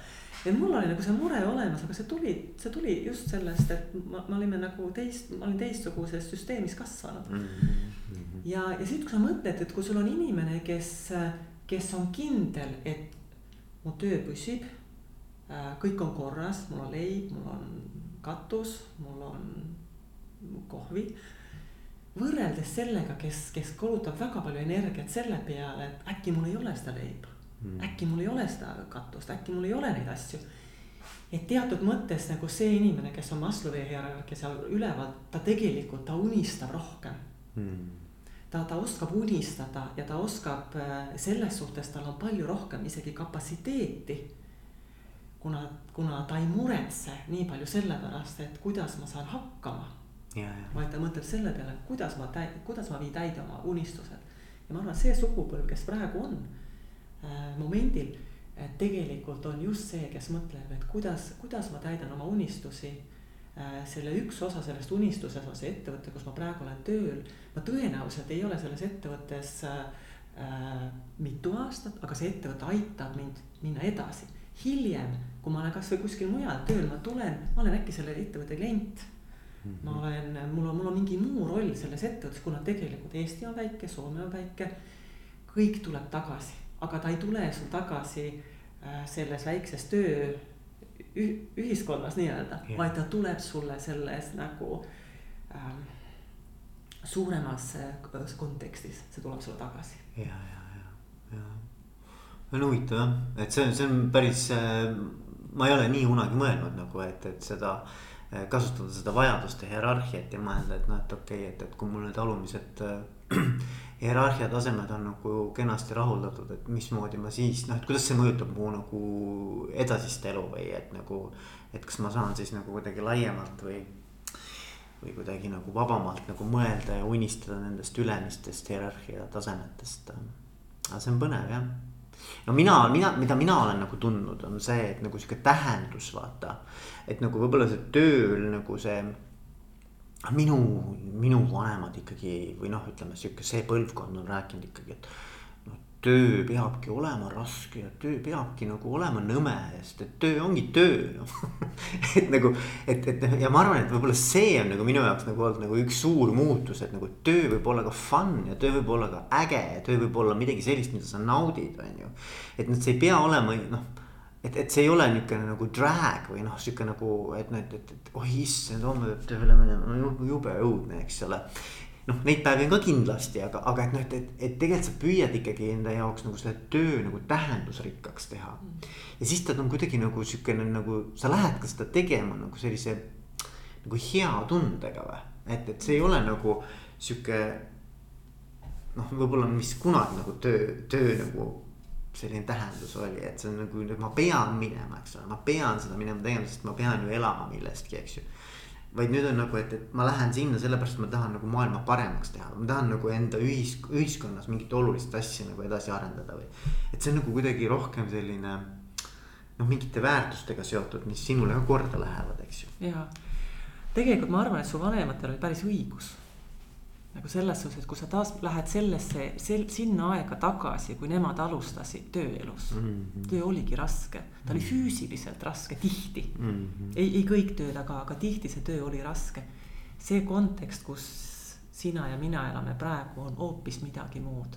et mul oli nagu see mure olemas, aga see tuli, see tuli just sellest, et ma, me olime nagu teist, ma olin teistsuguses süsteemis kasvanud mm. -hmm. ja, ja siis, kui sa mõtled, et kui sul on inimene, kes, kes on kindel, et mu töö püsib kõik on korras, mul on leib, mul on katus, mul on kohvi. võrreldes sellega, kes, kes kulutab väga palju energiat selle peale, et äkki mul ei ole seda leiba mm.. äkki mul ei ole seda katust, äkki mul ei ole neid asju. et teatud mõttes nagu see inimene, kes on Maslowi hierarhia seal üleval, ta tegelikult, ta unistab rohkem mm ta, ta oskab unistada ja ta oskab äh, selles suhtes, tal on palju rohkem isegi kapatsiteeti kuna, kuna ta ei muretse nii palju selle pärast, et kuidas ma saan hakkama. Vaid ta mõtleb selle peale, kuidas ma täi-, kuidas ma viin täide oma unistused. ja ma arvan, et see sugupõlv, kes praegu on äh, momendil, et tegelikult on just see, kes mõtleb, et kuidas, kuidas ma täidan oma unistusi äh,. selle üks osa sellest unistuses on see ettevõte, kus ma praegu olen tööl. ma tõenäoliselt ei ole selles ettevõttes äh, äh mitu aastat, aga see ettevõte aitab mind minna edasi hiljem, kui ma olen kasvõi kuskil mujal tööl, ma tulen, ma olen äkki selle ettevõtte klient. Ma olen, mul on, mul on mingi muu roll selles ettevõttes, kuna tegelikult Eesti on väike, Soome on väike. kõik tuleb tagasi, aga ta ei tule sul tagasi äh, selles väikses töö ühiskonnas nii-öelda vaid ta tuleb sulle selles nagu ähm, suuremas äh, kontekstis, see tuleb sulle tagasi. ja, ja, ja, ja on huvitav jah, et see on, see on päris, äh, ma ei ole nii kunagi mõelnud nagu, et, et seda äh, kasutada seda vajaduste hierarhiat ja mõelda, et noh, et okei okay,, et, et kui mul need alumised *clears throat* äh, hierarhia tasemed on nagu kenasti rahuldatud, et mismoodi ma siis noh, et kuidas see mõjutab mu nagu edasist elu või et nagu. et kas ma saan siis nagu kuidagi laiemalt või, või kuidagi nagu vabamalt nagu mõelda ja unistada nendest ülemistest hierarhia tasemetest. aga see on põnev jah no mina, mina, mida mina olen nagu tundnud, on see, et nagu sihuke tähendus, vaata. et nagu võib-olla see tööl nagu see. minu, minu vanemad ikkagi või noh, ütleme sihuke see põlvkond on rääkinud ikkagi, et töö peabki olema raske ja töö peabki nagu olema nõme, sest et töö ongi töö noh *laughs* et nagu, et, et ja ma arvan, et võib-olla see on nagu minu jaoks nagu olnud nagu üks suur muutus, et nagu töö võib olla ka fun ja töö võib olla ka äge ja töö võib olla midagi sellist, mida sa naudid, on ju. et noh, see ei pea olema noh, et, et see ei ole niisugune nagu drag või noh, sihuke nagu, et noh, et, et, et oi issand, homme peab tööle minema, no jube õudne, eks ole noh, neid päevi on ka kindlasti, aga, aga et noh, et, et, et tegelikult sa püüad ikkagi enda jaoks nagu selle töö nagu tähendusrikkaks teha. ja siis ta on kuidagi nagu sihukene nagu sa lähed ka seda tegema nagu sellise nagu hea tundega või, et, et see ei ole nagu sihuke. noh, võib-olla mis kunagi nagu töö, töö nagu selline tähendus oli, et see on nagu, ma pean minema, eks ole, ma pean seda minema tegema, sest ma pean ju elama millestki, eks ju vaid nüüd on nagu, et, et ma lähen sinna sellepärast, et ma tahan nagu maailma paremaks teha, ma tahan nagu enda ühis, ühiskonnas mingit olulist asja nagu edasi arendada või. et see on nagu kuidagi rohkem selline noh, mingite väärtustega seotud, mis sinule ka korda lähevad, eks ju. ja tegelikult ma arvan, et su vanematel oli päris õigus nagu selles suhtes, et kui sa taas lähed sellesse, sel-, sinna aega tagasi, kui nemad alustasid tööelus mm. -hmm. töö oligi raske, ta oli mhm. füüsiliselt raske tihti mm. -hmm. ei, ei kõik tööd, aga, aga tihti see töö oli raske. see kontekst, kus sina ja mina elame praegu, on hoopis midagi muud.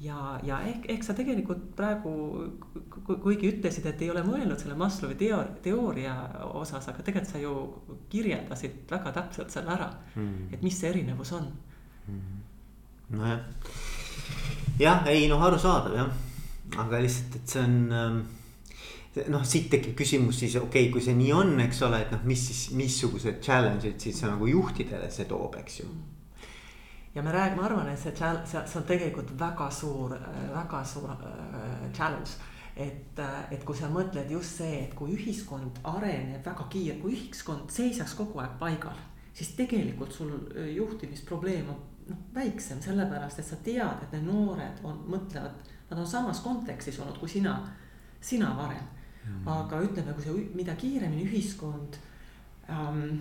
ja, ja ehk, ehk sa tegelikult praegu, kuigi ütlesid, et ei ole mõelnud selle Maslowi teo-, teooria osas, aga tegelikult sa ju kirjeldasid väga täpselt selle ära mm. et mis see erinevus on. Nojah, jah, ei noh, arusaadav jah, aga lihtsalt, et see on ähm, noh, siit tekib küsimus siis okei okay,, kui see nii on, eks ole, et noh, mis siis, missugused challenge'id siis nagu juhtidele see toob, eks ju. ja me räägime, ma arvan, et see, see, see on tegelikult väga suur, väga suur äh, challenge. Et, et kui sa mõtled just see, et kui ühiskond areneb väga kiire, kui ühiskond seisaks kogu aeg paigal, siis tegelikult sul juhtimisprobleem on noh, väiksem, sellepärast et sa tead, et need noored on, mõtlevad, nad on samas kontekstis olnud kui sina, sina varem. Mm.. aga ütleme, kui see, mida kiiremini ühiskond ähm,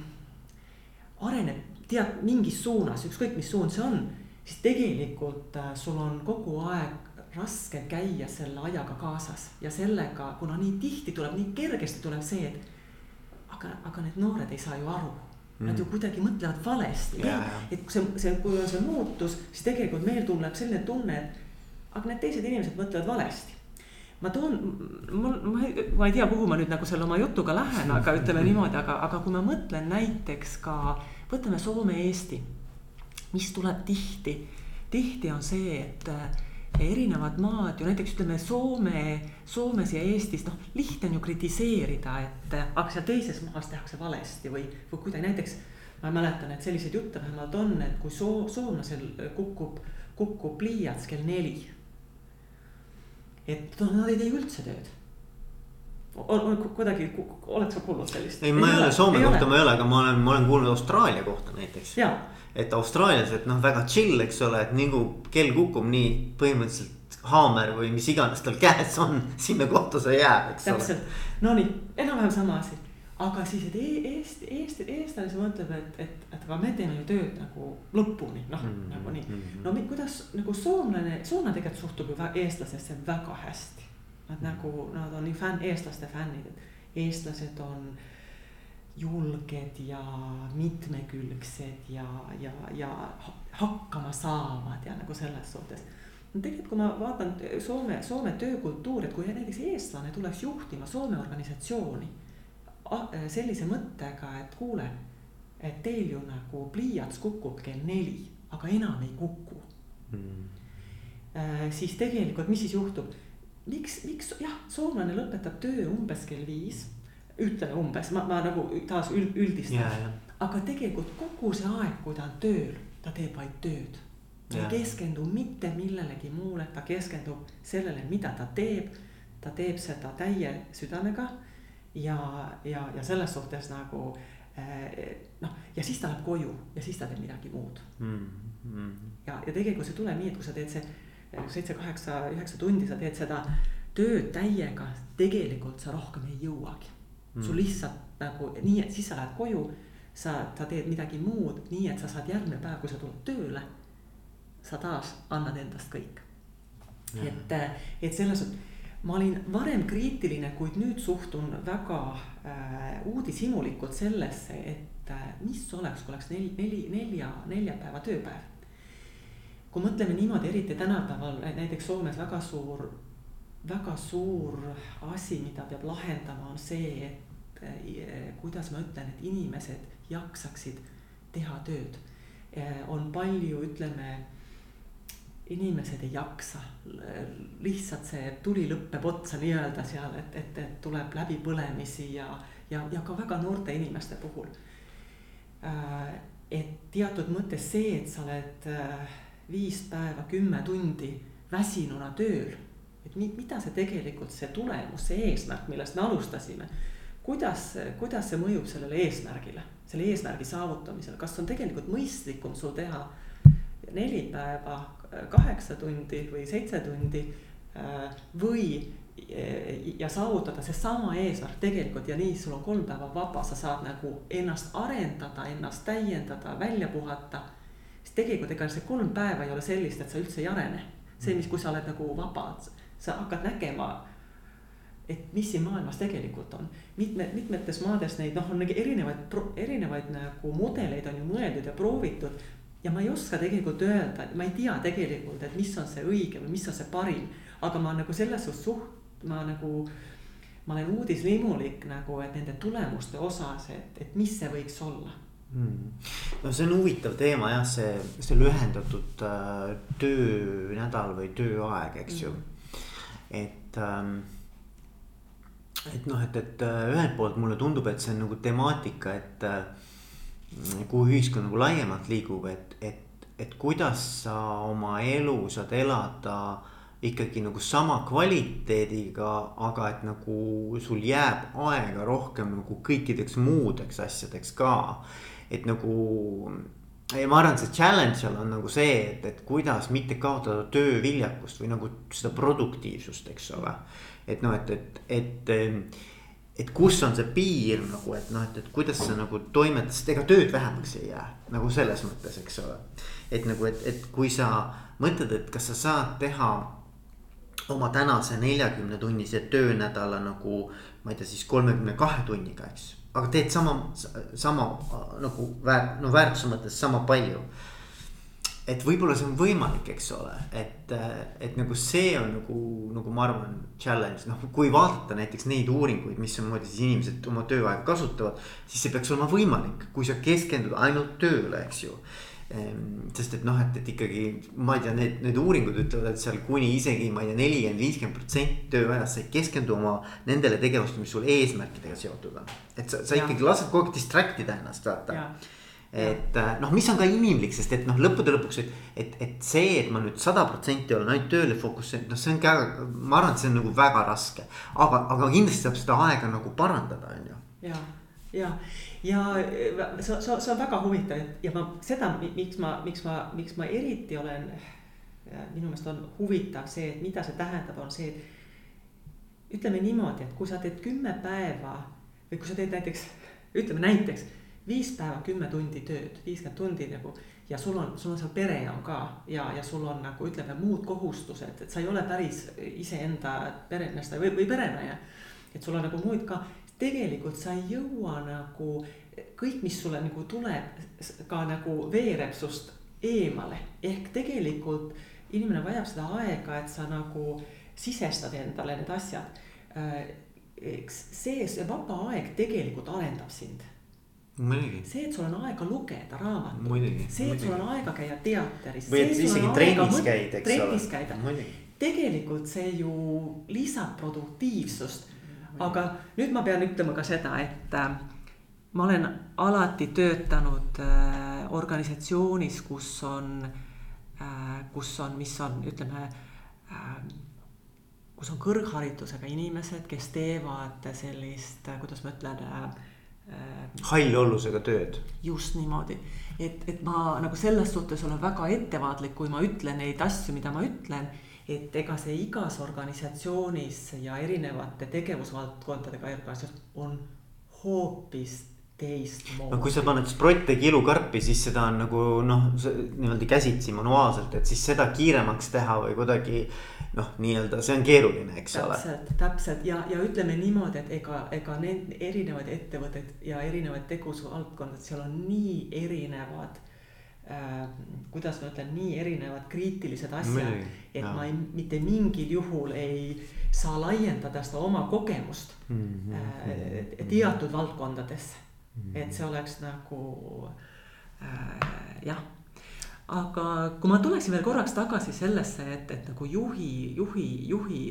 areneb, tead mingis suunas, ükskõik mis suund see on, siis tegelikult äh, sul on kogu aeg raske käia selle ajaga kaasas. Ja sellega, kuna nii tihti tuleb, nii kergesti tuleb see, et aga, aga need noored ei saa ju aru Nad ju kuidagi mõtlevad valesti yeah., et see, see, kui on see muutus, siis tegelikult meil tunneb selline tunne, et aga need teised inimesed mõtlevad valesti. ma toon, mul, ma ei, ma ei tea, kuhu ma nüüd nagu selle oma jutuga lähen, aga ütleme niimoodi, aga, aga kui ma mõtlen näiteks ka, võtame Soome-Eesti, mis tuleb tihti. tihti on see, et erinevad maad ju näiteks ütleme Soome, Soomes ja Eestis, noh, lihtne on ju kritiseerida, et aga seal teises maas tehakse valesti või, või kuidagi näiteks. ma mäletan, et selliseid jutte vähemalt on, et kui soo-, soomlasel kukub, kukub pliiats kell neli et noh, nad ei tee üldse tööd. on, kuidagi, oled sa kuulnud sellist? ei, ma ei, ei ole Soome kohta, ma ei ole, aga ma olen, ma olen kuulnud Austraalia kohta näiteks. Et austraallased noh, väga chill, eks ole, et nii kui kell kukub, nii põhimõtteliselt haamer või mis iganes tal käes on, sinna kohta see jääb, eks Täpselt. ole. no nii, enam-vähem sama asi aga siis, et Eesti, Eesti, eestlane mõtleb, et, et, et aga me teeme ju tööd nagu lõpuni, noh mm -hmm. nagu nii. Mm-hmm. no kuidas nagu soomlane, soomlane tegelikult suhtub ju eestlasesse väga hästi. Nad nagu, nad on nii fänn, eestlaste fännid, et eestlased on julged ja mitmekülgsed ja, ja, ja hakkama saavad ja nagu selles suhtes. No tegelikult, kui ma vaatan Soome, Soome töökultuuri, et kui näiteks eestlane tuleks juhtima Soome organisatsiooni sellise mõttega, et kuule, et teil ju nagu pliiats kukub kell neli, aga enam ei kuku. Mm.. siis tegelikult, mis siis juhtub? miks, miks jah, soomlane lõpetab töö umbes kell viis, ütleme umbes, ma, ma nagu taas üld, üldistan yeah,. Yeah. aga tegelikult kogu see aeg, kui ta on tööl, ta teeb vaid tööd. ta yeah. ei keskendu mitte millelegi muule, ta keskendub sellele, mida ta teeb. ta teeb seda täie südamega ja, ja, ja selles suhtes nagu eh, noh, ja siis ta läheb koju ja siis ta teeb midagi muud mm. -hmm. ja, ja tegelikult see tuleb nii, et kui sa teed see seitse, kaheksa, üheksa tundi, sa teed seda tööd täiega, tegelikult sa rohkem ei jõuagi mm.. sul lihtsalt nagu nii, et siis sa lähed koju, sa, sa teed midagi muud, nii et sa saad järgmine päev, kui sa tuled tööle. sa taas annad endast kõik. et, et selles ma olin varem kriitiline, kuid nüüd suhtun väga äh, uudishimulikult sellesse, et äh, mis oleks, kui oleks neli, neli, nelja, nelja päeva tööpäev. kui mõtleme niimoodi, eriti tänapäeval näiteks Soomes väga suur, väga suur asi, mida peab lahendama, on see, et äh, kuidas ma ütlen, et inimesed jaksaksid teha tööd äh,. on palju, ütleme inimesed ei jaksa, lihtsalt see tuli lõpeb otsa nii-öelda seal, et, et, et tuleb läbipõlemisi ja, ja, ja ka väga noorte inimeste puhul. Äh, et teatud mõttes see, et sa oled viis päeva, kümme tundi väsinuna tööl, et mi, mida see tegelikult, see tulemus, see eesmärk, millest me alustasime, kuidas, kuidas see mõjub sellele eesmärgile, selle eesmärgi saavutamisele, kas on tegelikult mõistlikum sul teha neli päeva kaheksa tundi või seitse tundi äh, või ja saavutada seesama eesmärk tegelikult ja nii sul on kolm päeva vaba, sa saad nagu ennast arendada, ennast täiendada, välja puhata. siis tegelikult ega see kolm päeva ei ole sellist, et sa üldse ei arene. see, mis, kui sa oled nagu vaba, sa hakkad nägema, et mis siin maailmas tegelikult on. mitme, mitmetes maades neid noh, on erinevaid, erinevaid nagu mudeleid on ju mõeldud ja proovitud ja ma ei oska tegelikult öelda, ma ei tea tegelikult, et mis on see õige või mis on see parim. aga ma nagu selles suhtes suht-, ma nagu, ma olen uudislimulik nagu, et nende tulemuste osas, et, et mis see võiks olla hmm.. no see on huvitav teema jah, see, see lühendatud äh, töönädal või tööaeg, eks ju mm.. Et ähm, et noh, et, et äh, ühelt poolt mulle tundub, et see on nagu temaatika, et äh, kuhu ühiskond nagu laiemalt liigub, et, et, et kuidas sa oma elu saad elada ikkagi nagu sama kvaliteediga, aga et nagu sul jääb aega rohkem nagu kõikideks muudeks asjadeks ka. et nagu ja ma arvan, et see challenge seal on nagu see, et, et kuidas mitte kaotada tööviljakust või nagu seda produktiivsust, eks ole. et noh, et, et, et et kus on see piir nagu, et noh, et, et kuidas sa nagu toimetad, sest ega tööd vähemaks ei jää nagu selles mõttes, eks ole. et nagu, et, et kui sa mõtled, et kas sa saad teha oma tänase neljakümne tunnise töönädala nagu ma ei tea, siis kolmekümne kahe tunniga, eks. Aga teed sama, sama nagu väär-, no väärtuse mõttes sama palju. et võib-olla see on võimalik, eks ole, et, et nagu see on nagu, nagu ma arvan, challenge, noh, kui vaadata näiteks neid uuringuid, mismoodi siis inimesed oma tööaega kasutavad. siis see peaks olema võimalik, kui sa keskendud ainult tööle, eks ju. Ehm, sest et noh, et, et ikkagi ma ei tea, need, need uuringud ütlevad, et seal kuni isegi ma ei tea, nelikümmend, viiskümmend protsenti tööajast sa ei keskendu oma nendele tegevustele, mis sul eesmärkidega seotud on. et sa, sa ja. ikkagi lased kogu aeg distract ida ennast, vaata et äh, noh, mis on ka inimlik, sest et noh, lõppude lõpuks, et, et, et see, et ma nüüd sada protsenti olen ainult tööle fokusseeritud, noh, see on ka, ma arvan, et see on nagu väga raske. aga, aga kindlasti saab seda aega nagu parandada, on ju. ja, ja, ja see, see, see on väga huvitav ja ma seda, miks ma, miks ma, miks ma eriti olen. minu meelest on huvitav see, et mida see tähendab, on see, et ütleme niimoodi, et kui sa teed kümme päeva või kui sa teed näiteks, ütleme näiteks viis päeva, kümme tundi tööd, viiskümmend tundi nagu. ja sul on, sul on seal pere on ka ja, ja sul on nagu ütleme muud kohustused, et sa ei ole päris iseenda peremees või, või peremehe. et sul on nagu muid ka, tegelikult sa ei jõua nagu kõik, mis sulle nagu tuleb, ka nagu veereb sust eemale. ehk tegelikult inimene vajab seda aega, et sa nagu sisestad endale need asjad. Äh, eks see, see vaba aeg tegelikult arendab sind see, et sul on aega lugeda raamatut, see, et sul on aega käia teatris. või et isegi trennis käid, eks trennis ole. käida, tegelikult see ju lisab produktiivsust. Aga nüüd ma pean ütlema ka seda, et äh, ma olen alati töötanud äh, organisatsioonis, kus on äh,, kus on, mis on, ütleme kus on kõrgharidusega inimesed, kes teevad sellist, kuidas ma ütlen hallollusega tööd. just niimoodi, et, et ma nagu selles suhtes olen väga ettevaatlik, kui ma ütlen neid asju, mida ma ütlen. Et ega see igas organisatsioonis ja erinevate tegevusvaldkondadega on hoopis teistmoodi. no kui sa paned sprotte kilukarpi, siis seda on nagu noh, niimoodi käsitsi manuaalselt, et siis seda kiiremaks teha või kuidagi noh, nii-öelda see on keeruline, eks täpselt, ole. täpselt, täpselt ja, ja ütleme niimoodi, et ega, ega need erinevaid ettevõtteid ja erinevaid tegevusvaldkondad, seal on nii erinevad äh,. kuidas ma ütlen, nii erinevad kriitilised asjad, et no. ma ei, mitte mingil juhul ei saa laiendada seda oma kogemust mm -hmm. äh, teatud valdkondadesse et see oleks nagu äh, jah aga kui ma tuleksin veel korraks tagasi sellesse, et, et nagu juhi, juhi, juhi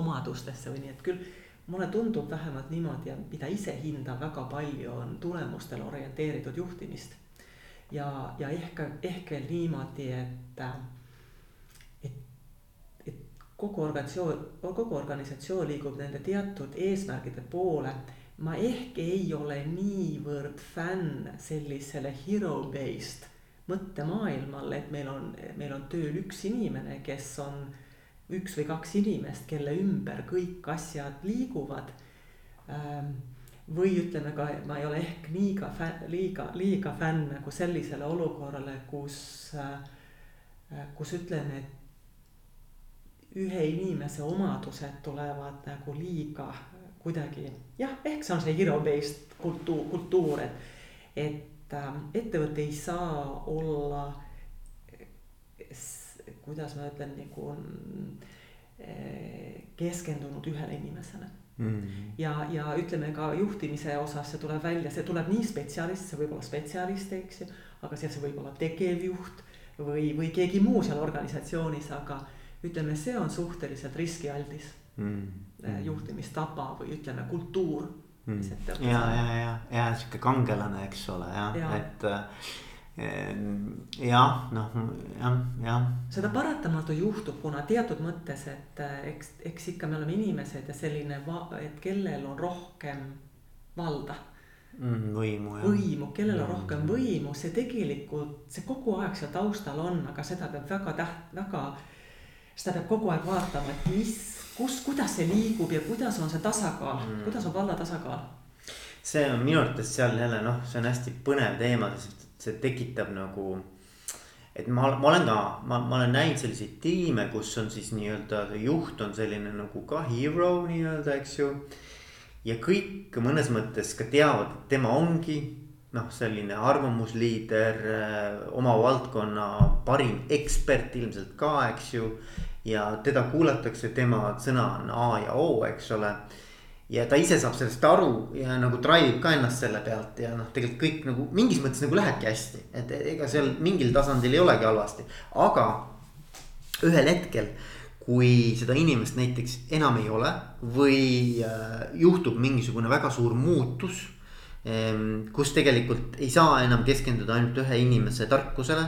omadustesse või nii, et küll mulle tundub vähemalt niimoodi ja mida ise hindan väga palju, on tulemustele orienteeritud juhtimist. Ja, ja ehk, ehk veel niimoodi, et, et, et kogu organisatsioon, kogu organisatsioon liigub nende teatud eesmärgide poole ma ehk ei ole niivõrd fänn sellisele hero-based mõttemaailmale, et meil on, meil on tööl üks inimene, kes on üks või kaks inimest, kelle ümber kõik asjad liiguvad. Ähm, või ütleme ka, ma ei ole ehk liiga, liiga, liiga fänn nagu sellisele olukorrale, kus, äh, kus ütleme, et ühe inimese omadused tulevad nagu liiga kuidagi jah, ehk see on see hero-based kultuur, kultuur, et, et äh, ettevõte ei saa olla, kuidas ma ütlen, nagu äh, keskendunud ühele inimesele mm. ja, ja ütleme ka juhtimise osas see tuleb välja, see tuleb nii spetsialist, see võib olla spetsialist, eks ju, aga see, see võib olla tegevjuht või, või keegi muu seal organisatsioonis, aga ütleme, see on suhteliselt riskialdis mm. juhtimistapa või ütleme, kultuur mm.. ja, ja, ja, ja sihuke kangelane, eks ole, jah ja., et eh, jah, noh, jah, jah. seda paratamatu juhtub, kuna teatud mõttes, et eh, eks, eks ikka me oleme inimesed ja selline, et kellel on rohkem valda mm,. võimu, jah. võimu, kellel on rohkem võimu, see tegelikult, see kogu aeg seal taustal on, aga seda peab väga täht-, väga, seda peab kogu aeg vaatama, et mis kus, kuidas see liigub ja kuidas on see tasakaal mm., kuidas on valla tasakaal? see on minu arvates seal jälle noh, see on hästi põnev teema, sest see tekitab nagu. et ma, ma olen ka, ma, ma olen näinud selliseid tiime, kus on siis nii-öelda juht on selline nagu ka hero nii-öelda, eks ju. ja kõik mõnes mõttes ka teavad, et tema ongi noh, selline arvamusliider, oma valdkonna parim ekspert ilmselt ka, eks ju. ja teda kuulatakse, tema sõna on A ja O, eks ole ja ta ise saab sellest aru ja nagu drive ib ka ennast selle pealt ja noh, tegelikult kõik nagu mingis mõttes nagu lähebki hästi, et ega seal mingil tasandil ei olegi halvasti, aga ühel hetkel kui seda inimest näiteks enam ei ole või äh, juhtub mingisugune väga suur muutus ähm,. kus tegelikult ei saa enam keskenduda ainult ühe inimese tarkusele.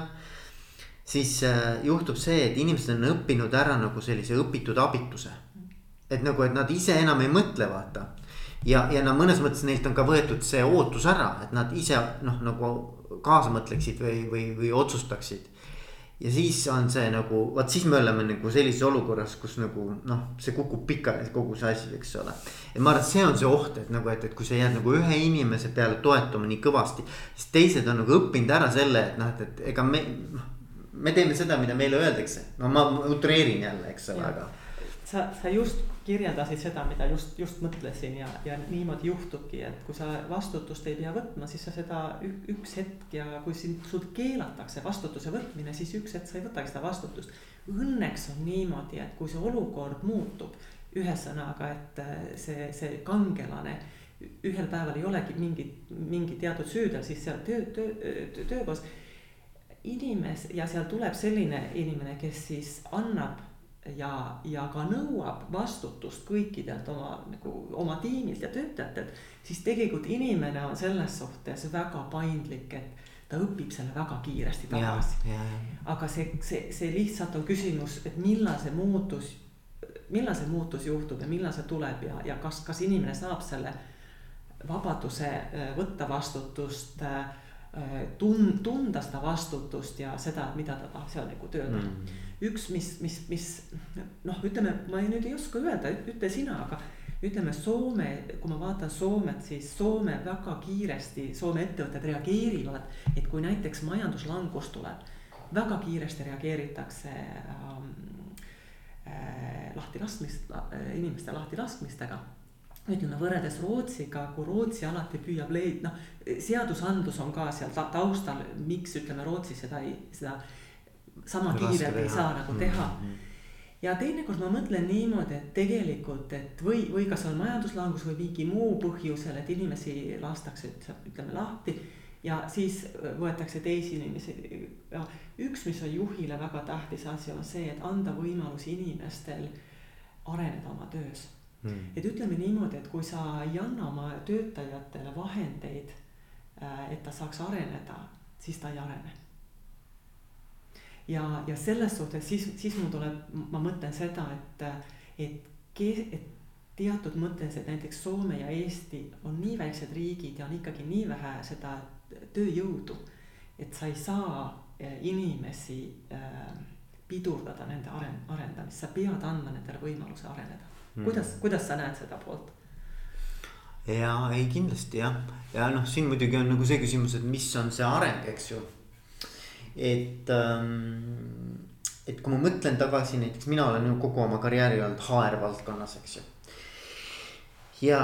siis äh, juhtub see, et inimesed on õppinud ära nagu sellise õpitud abituse et nagu, et nad ise enam ei mõtle, vaata. ja, ja no mõnes mõttes neilt on ka võetud see ootus ära, et nad ise noh, nagu kaasa mõtleksid või, või, või otsustaksid. ja siis on see nagu, vot siis me oleme nagu sellises olukorras, kus nagu noh, see kukub pikali kogu see asi, eks ole. et ma arvan, et see on see oht, et nagu, et, et kui sa jääd nagu ühe inimese peale toetuma nii kõvasti. siis teised on nagu õppinud ära selle, et noh, et, et ega me, noh me teeme seda, mida meile öeldakse, no ma utreerin jälle, eks ole, aga sa, sa just kirjeldasid seda, mida just, just mõtlesin ja, ja niimoodi juhtubki, et kui sa vastutust ei pea võtma, siis sa seda üks hetk ja kui sind, sul keelatakse vastutuse võtmine, siis üks hetk sa ei võtagi seda vastutust. Õnneks on niimoodi, et kui see olukord muutub, ühesõnaga, et äh, see, see kangelane ühel päeval ei olegi mingit, mingi teatud süüdel, siis seal töö, töö, töö, töökohas inimes- ja seal tuleb selline inimene, kes siis annab ja, ja ka nõuab vastutust kõikidelt oma nagu oma tiimilt ja töötajatelt, siis tegelikult inimene on selles suhtes väga paindlik, et ta õpib selle väga kiiresti tagasi. aga see, see, see lihtsalt on küsimus, et millal see muutus, millal see muutus juhtub ja millal see tuleb ja, ja kas, kas inimene saab selle vabaduse äh, võtta vastutust äh, tun-, tunda seda vastutust ja seda, mida ta tahab seal nagu töötada mm üks, mis, mis, mis noh, ütleme, ma nüüd ei oska öelda, ütle sina, aga ütleme Soome, kui ma vaatan Soomet, siis Soome väga kiiresti, Soome ettevõtted reageerivad, et kui näiteks majanduslangus tuleb, väga kiiresti reageeritakse ähm, äh, lahtilaskmist äh,, inimeste lahtilaskmistega ütleme võrreldes Rootsiga, kui Rootsi alati püüab leid-, noh, seadusandlus on ka seal taustal, miks ütleme Rootsi seda ei, seda sama kiirelt ei saa nagu teha. Mm. -hmm ja teinekord ma mõtlen niimoodi, et tegelikult, et või, või kas on majanduslangus või mingi muu põhjusel, et inimesi lastakse, ütleme lahti. ja siis võetakse teisi inimesi. Ja üks, mis on juhile väga tähtis asi, on see, et anda võimalus inimestel areneda oma töös. Mm.. et ütleme niimoodi, et kui sa ei anna oma töötajatele vahendeid, äh, et ta saaks areneda, siis ta ei arene ja, ja selles suhtes siis, siis mul tuleb, ma mõtlen seda, et, et, et teatud mõttes, et näiteks Soome ja Eesti on nii väiksed riigid ja on ikkagi nii vähe seda tööjõudu. et sa ei saa eh, inimesi äh, pidurdada nende aren-, arendamist, sa pead andma nendele võimaluse areneda mm.. kuidas, kuidas sa näed seda poolt? ja ei kindlasti jah, ja noh, siin muidugi on nagu see küsimus, et mis on see areng, eks ju et ähm,, et kui ma mõtlen tagasi, näiteks mina olen ju kogu oma karjääri olnud HR valdkonnas, eks ju. ja,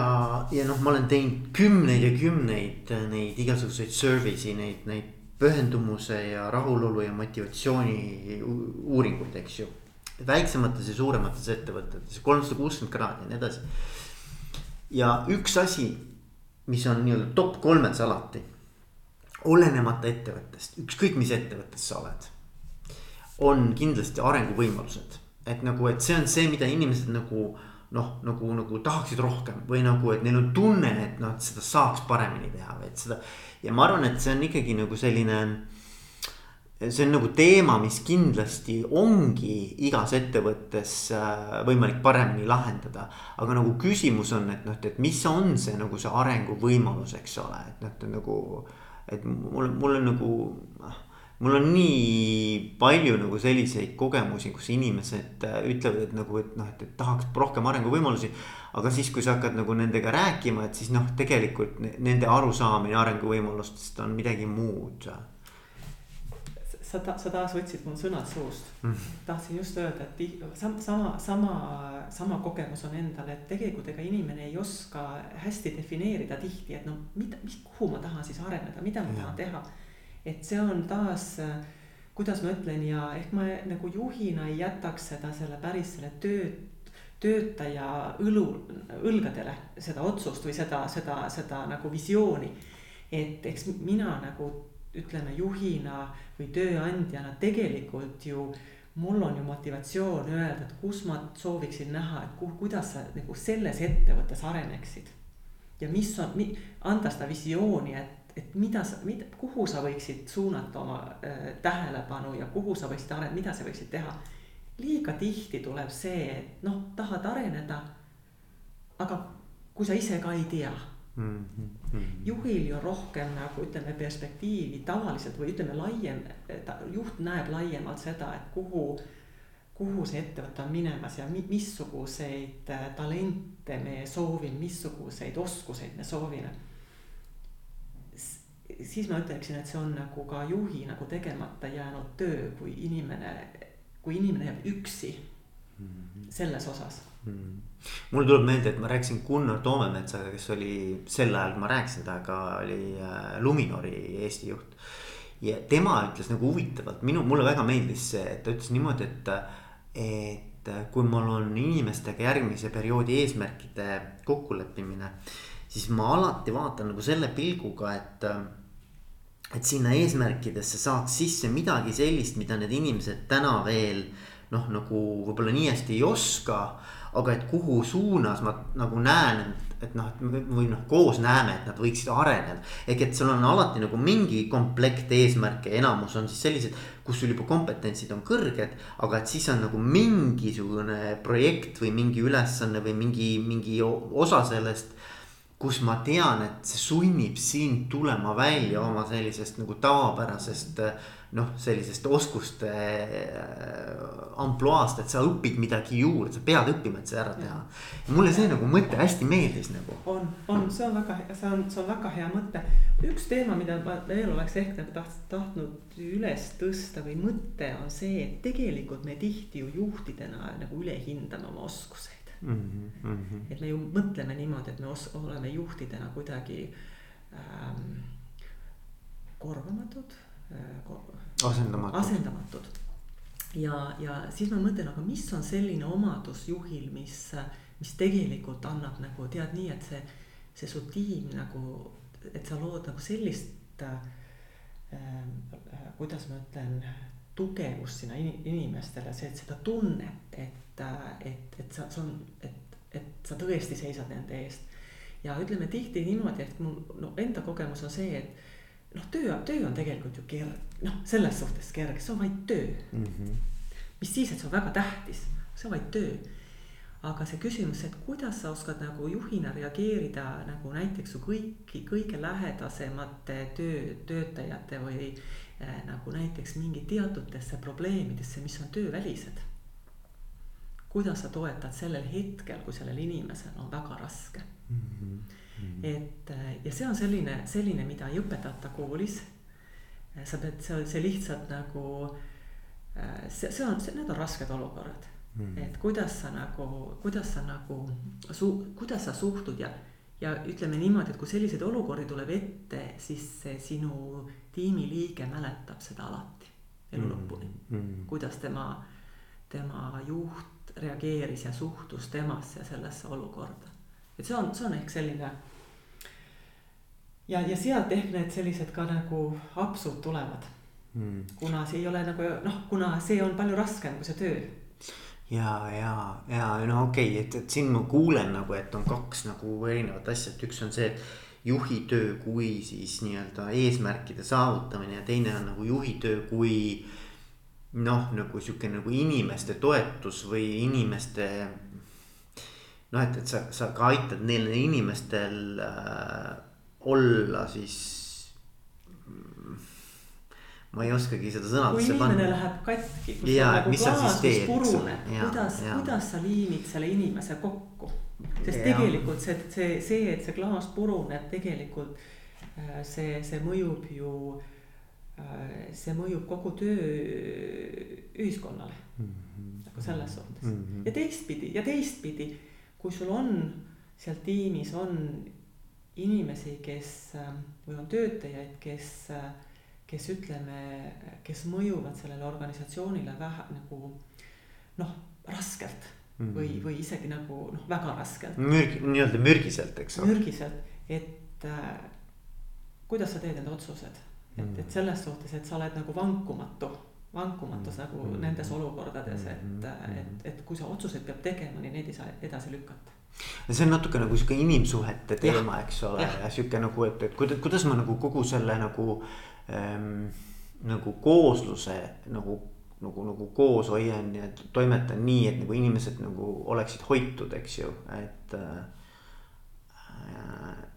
ja noh, ma olen teinud kümneid ja kümneid neid igasuguseid service'i, neid, neid pühendumuse ja rahulolu ja motivatsiooni uuringuid, eks ju. väiksemates ja suuremates ettevõtetes, kolmsada kuuskümmend kraadi ja nii edasi. ja üks asi, mis on nii-öelda top kolmes alati olenemata ettevõttest, ükskõik mis ettevõttes sa oled. on kindlasti arenguvõimalused, et nagu, et see on see, mida inimesed nagu noh, nagu, nagu tahaksid rohkem või nagu, et neil on tunne, et noh, et seda saaks paremini teha või et seda. ja ma arvan, et see on ikkagi nagu selline see on nagu teema, mis kindlasti ongi igas ettevõttes äh, võimalik paremini lahendada. aga nagu küsimus on, et noh, et mis on see nagu see arenguvõimalus, eks ole, et noh, et nagu et mul, mul on nagu, mul on nii palju nagu selliseid kogemusi, kus inimesed äh, ütlevad, et nagu, et noh, et tahaks rohkem arenguvõimalusi. aga siis, kui sa hakkad nagu nendega rääkima, et siis noh, tegelikult nende arusaamine arenguvõimalustest on midagi muud sa ta-, sa taas võtsid mul sõnad suust Mm. tahtsin just öelda, et sam- sama, sama, sama kogemus on endal, et tegelikult ega inimene ei oska hästi defineerida tihti, et no mida, mis, kuhu ma tahan siis areneda, mida ma Jah. tahan teha. et see on taas, kuidas ma ütlen ja ehk ma nagu juhina ei jätaks seda selle päris selle töö, töötaja õlu, õlgadele seda otsust või seda, seda, seda nagu visiooni. et eks mina nagu ütleme juhina või tööandjana tegelikult ju mul on ju motivatsioon öelda, et kus ma sooviksin näha, et kuhu, kuidas sa nagu selles ettevõttes areneksid. ja mis on, anda seda visiooni, et, et mida sa, mida, kuhu sa võiksid suunata oma äh, tähelepanu ja kuhu sa võiksid areneda, mida sa võiksid teha. liiga tihti tuleb see, et noh, tahad areneda. aga kui sa ise ka ei tea mm. -hmm. juhil ju rohkem nagu ütleme perspektiivi tavaliselt või ütleme laiem, juht näeb laiemalt seda, et kuhu, kuhu see ettevõte on minemas ja mi, missuguseid äh, talente me soovime, missuguseid oskuseid me soovime. siis ma ütleksin, et see on nagu ka juhi nagu tegemata jäänud töö, kui inimene, kui inimene jääb üksi selles osas mm.. Mul tuleb meelde, et ma rääkisin Gunnar Toomemetsaga, kes oli sel ajal, kui ma rääkisin temaga, oli äh, Luminori Eesti juht. ja tema ütles nagu huvitavalt, minu, mulle väga meeldis see, et ta ütles niimoodi, et, et kui mul on inimestega järgmise perioodi eesmärkide kokkuleppimine. siis ma alati vaatan nagu selle pilguga, et, et sinna eesmärkidesse saaks sisse midagi sellist, mida need inimesed täna veel noh, nagu võib-olla nii hästi ei oska. Aga et kuhu suunas ma nagu näen, et, noh, et või noh, koos näeme, et nad võiksid areneda. ehk et sul on alati nagu mingi komplekt eesmärke, enamus on siis sellised, kus sul juba kompetentsid on kõrged. aga et siis on nagu mingisugune projekt või mingi ülesanne või mingi, mingi osa sellest kus ma tean, et see sunnib sind tulema välja oma sellisest nagu tavapärasest noh, sellisest oskuste ampluaast, et sa õpid midagi juurde, sa pead õppima, et see ära teha. mulle see nagu mõte hästi meeldis nagu. on, on, see on väga, see on, see on väga hea mõte. üks teema, mida ma veel oleks ehk nagu taht-, tahtnud üles tõsta või mõte on see, et tegelikult me tihti ju juhtidena nagu ülehindame oma oskuseid mm. -hmm. et me ju mõtleme niimoodi, et me os-, oleme juhtidena kuidagi ähm, korvamatud äh,. Asendamatud. asendamatud. ja, ja siis ma mõtlen, aga mis on selline omadus juhil, mis, mis tegelikult annab nagu tead nii, et see, see su tiim nagu, et sa lood nagu sellist äh,, äh, kuidas ma ütlen tugevust sinna inimestele, see, et seda tunnet, et, et, et sa, see on, et, et sa tõesti seisad nende eest. ja ütleme tihti niimoodi, et mul no enda kogemus on see, et noh, töö, töö on tegelikult ju kerge, noh, selles suhtes kerge, see on vaid töö mm. -hmm. mis siis, et see on väga tähtis, see on vaid töö. aga see küsimus, et kuidas sa oskad nagu juhina reageerida nagu näiteks su kõiki, kõige lähedasemate töö, töötajate või äh, nagu näiteks mingi teatutesse probleemidesse, mis on töövälised. kuidas sa toetad sellel hetkel, kui sellel inimesel on väga raske mm. -hmm. Mm. et ja see on selline, selline, mida ei õpetata koolis. sa pead, see, see lihtsalt nagu, see, see on, need on rasked olukorrad. Mm.. et kuidas sa nagu, kuidas sa nagu kuidas sa suhtud ja, ja ütleme niimoodi, et kui selliseid olukordi tuleb ette, siis see sinu tiimiliige mäletab seda alati elu lõpuni. Mm.. kuidas tema, tema juht reageeris ja suhtus temasse sellesse olukorda et see on, see on ehk selline. ja, ja sealt ehk need sellised ka nagu apsud tulevad mm.. kuna see ei ole nagu noh, kuna see on palju raskem kui see töö. ja, ja, ja no okei okay,, et, et siin ma kuulen nagu, et on kaks nagu erinevat asja, et üks on see, et juhi töö kui siis nii-öelda eesmärkide saavutamine ja teine on nagu juhi töö kui noh, nagu sihuke nagu inimeste toetus või inimeste noh, et, et sa, sa ka aitad neil inimestel äh, olla siis. ma ei oskagi seda sõnadesse panna. kui inimene läheb katki, kus ja, on nagu klaas, mis puruneb, kuidas, kuidas sa liimid selle inimese kokku? sest ja. tegelikult see, see, see, et see klaas puruneb, tegelikult äh, see, see mõjub ju see mõjub kogu tööühiskonnale mm. -hmm. nagu selles suhtes mm -hmm. ja teistpidi ja teistpidi, kui sul on seal tiimis on inimesi, kes või on töötajaid, kes, kes ütleme, kes mõjuvad sellele organisatsioonile vähe nagu noh, raskelt mm -hmm. või, või isegi nagu noh, väga raskelt. mürg, nii-öelda mürgiselt, eks ole. mürgiselt, et äh, kuidas sa teed need otsused et, et selles suhtes, et sa oled nagu vankumatu, vankumatus nagu mm -hmm. nendes olukordades, et mm, -hmm. et, et kui sa otsuseid peab tegema, nii neid ei saa edasi lükata see on natuke nagu sihuke inimsuhete teema, eks ole, ja, ja sihuke nagu, et, et kuidas, kuidas ma nagu kogu selle nagu ähm,. nagu koosluse nagu, nagu, nagu koos hoian ja toimetan nii, et nagu inimesed nagu oleksid hoitud, eks ju, et äh,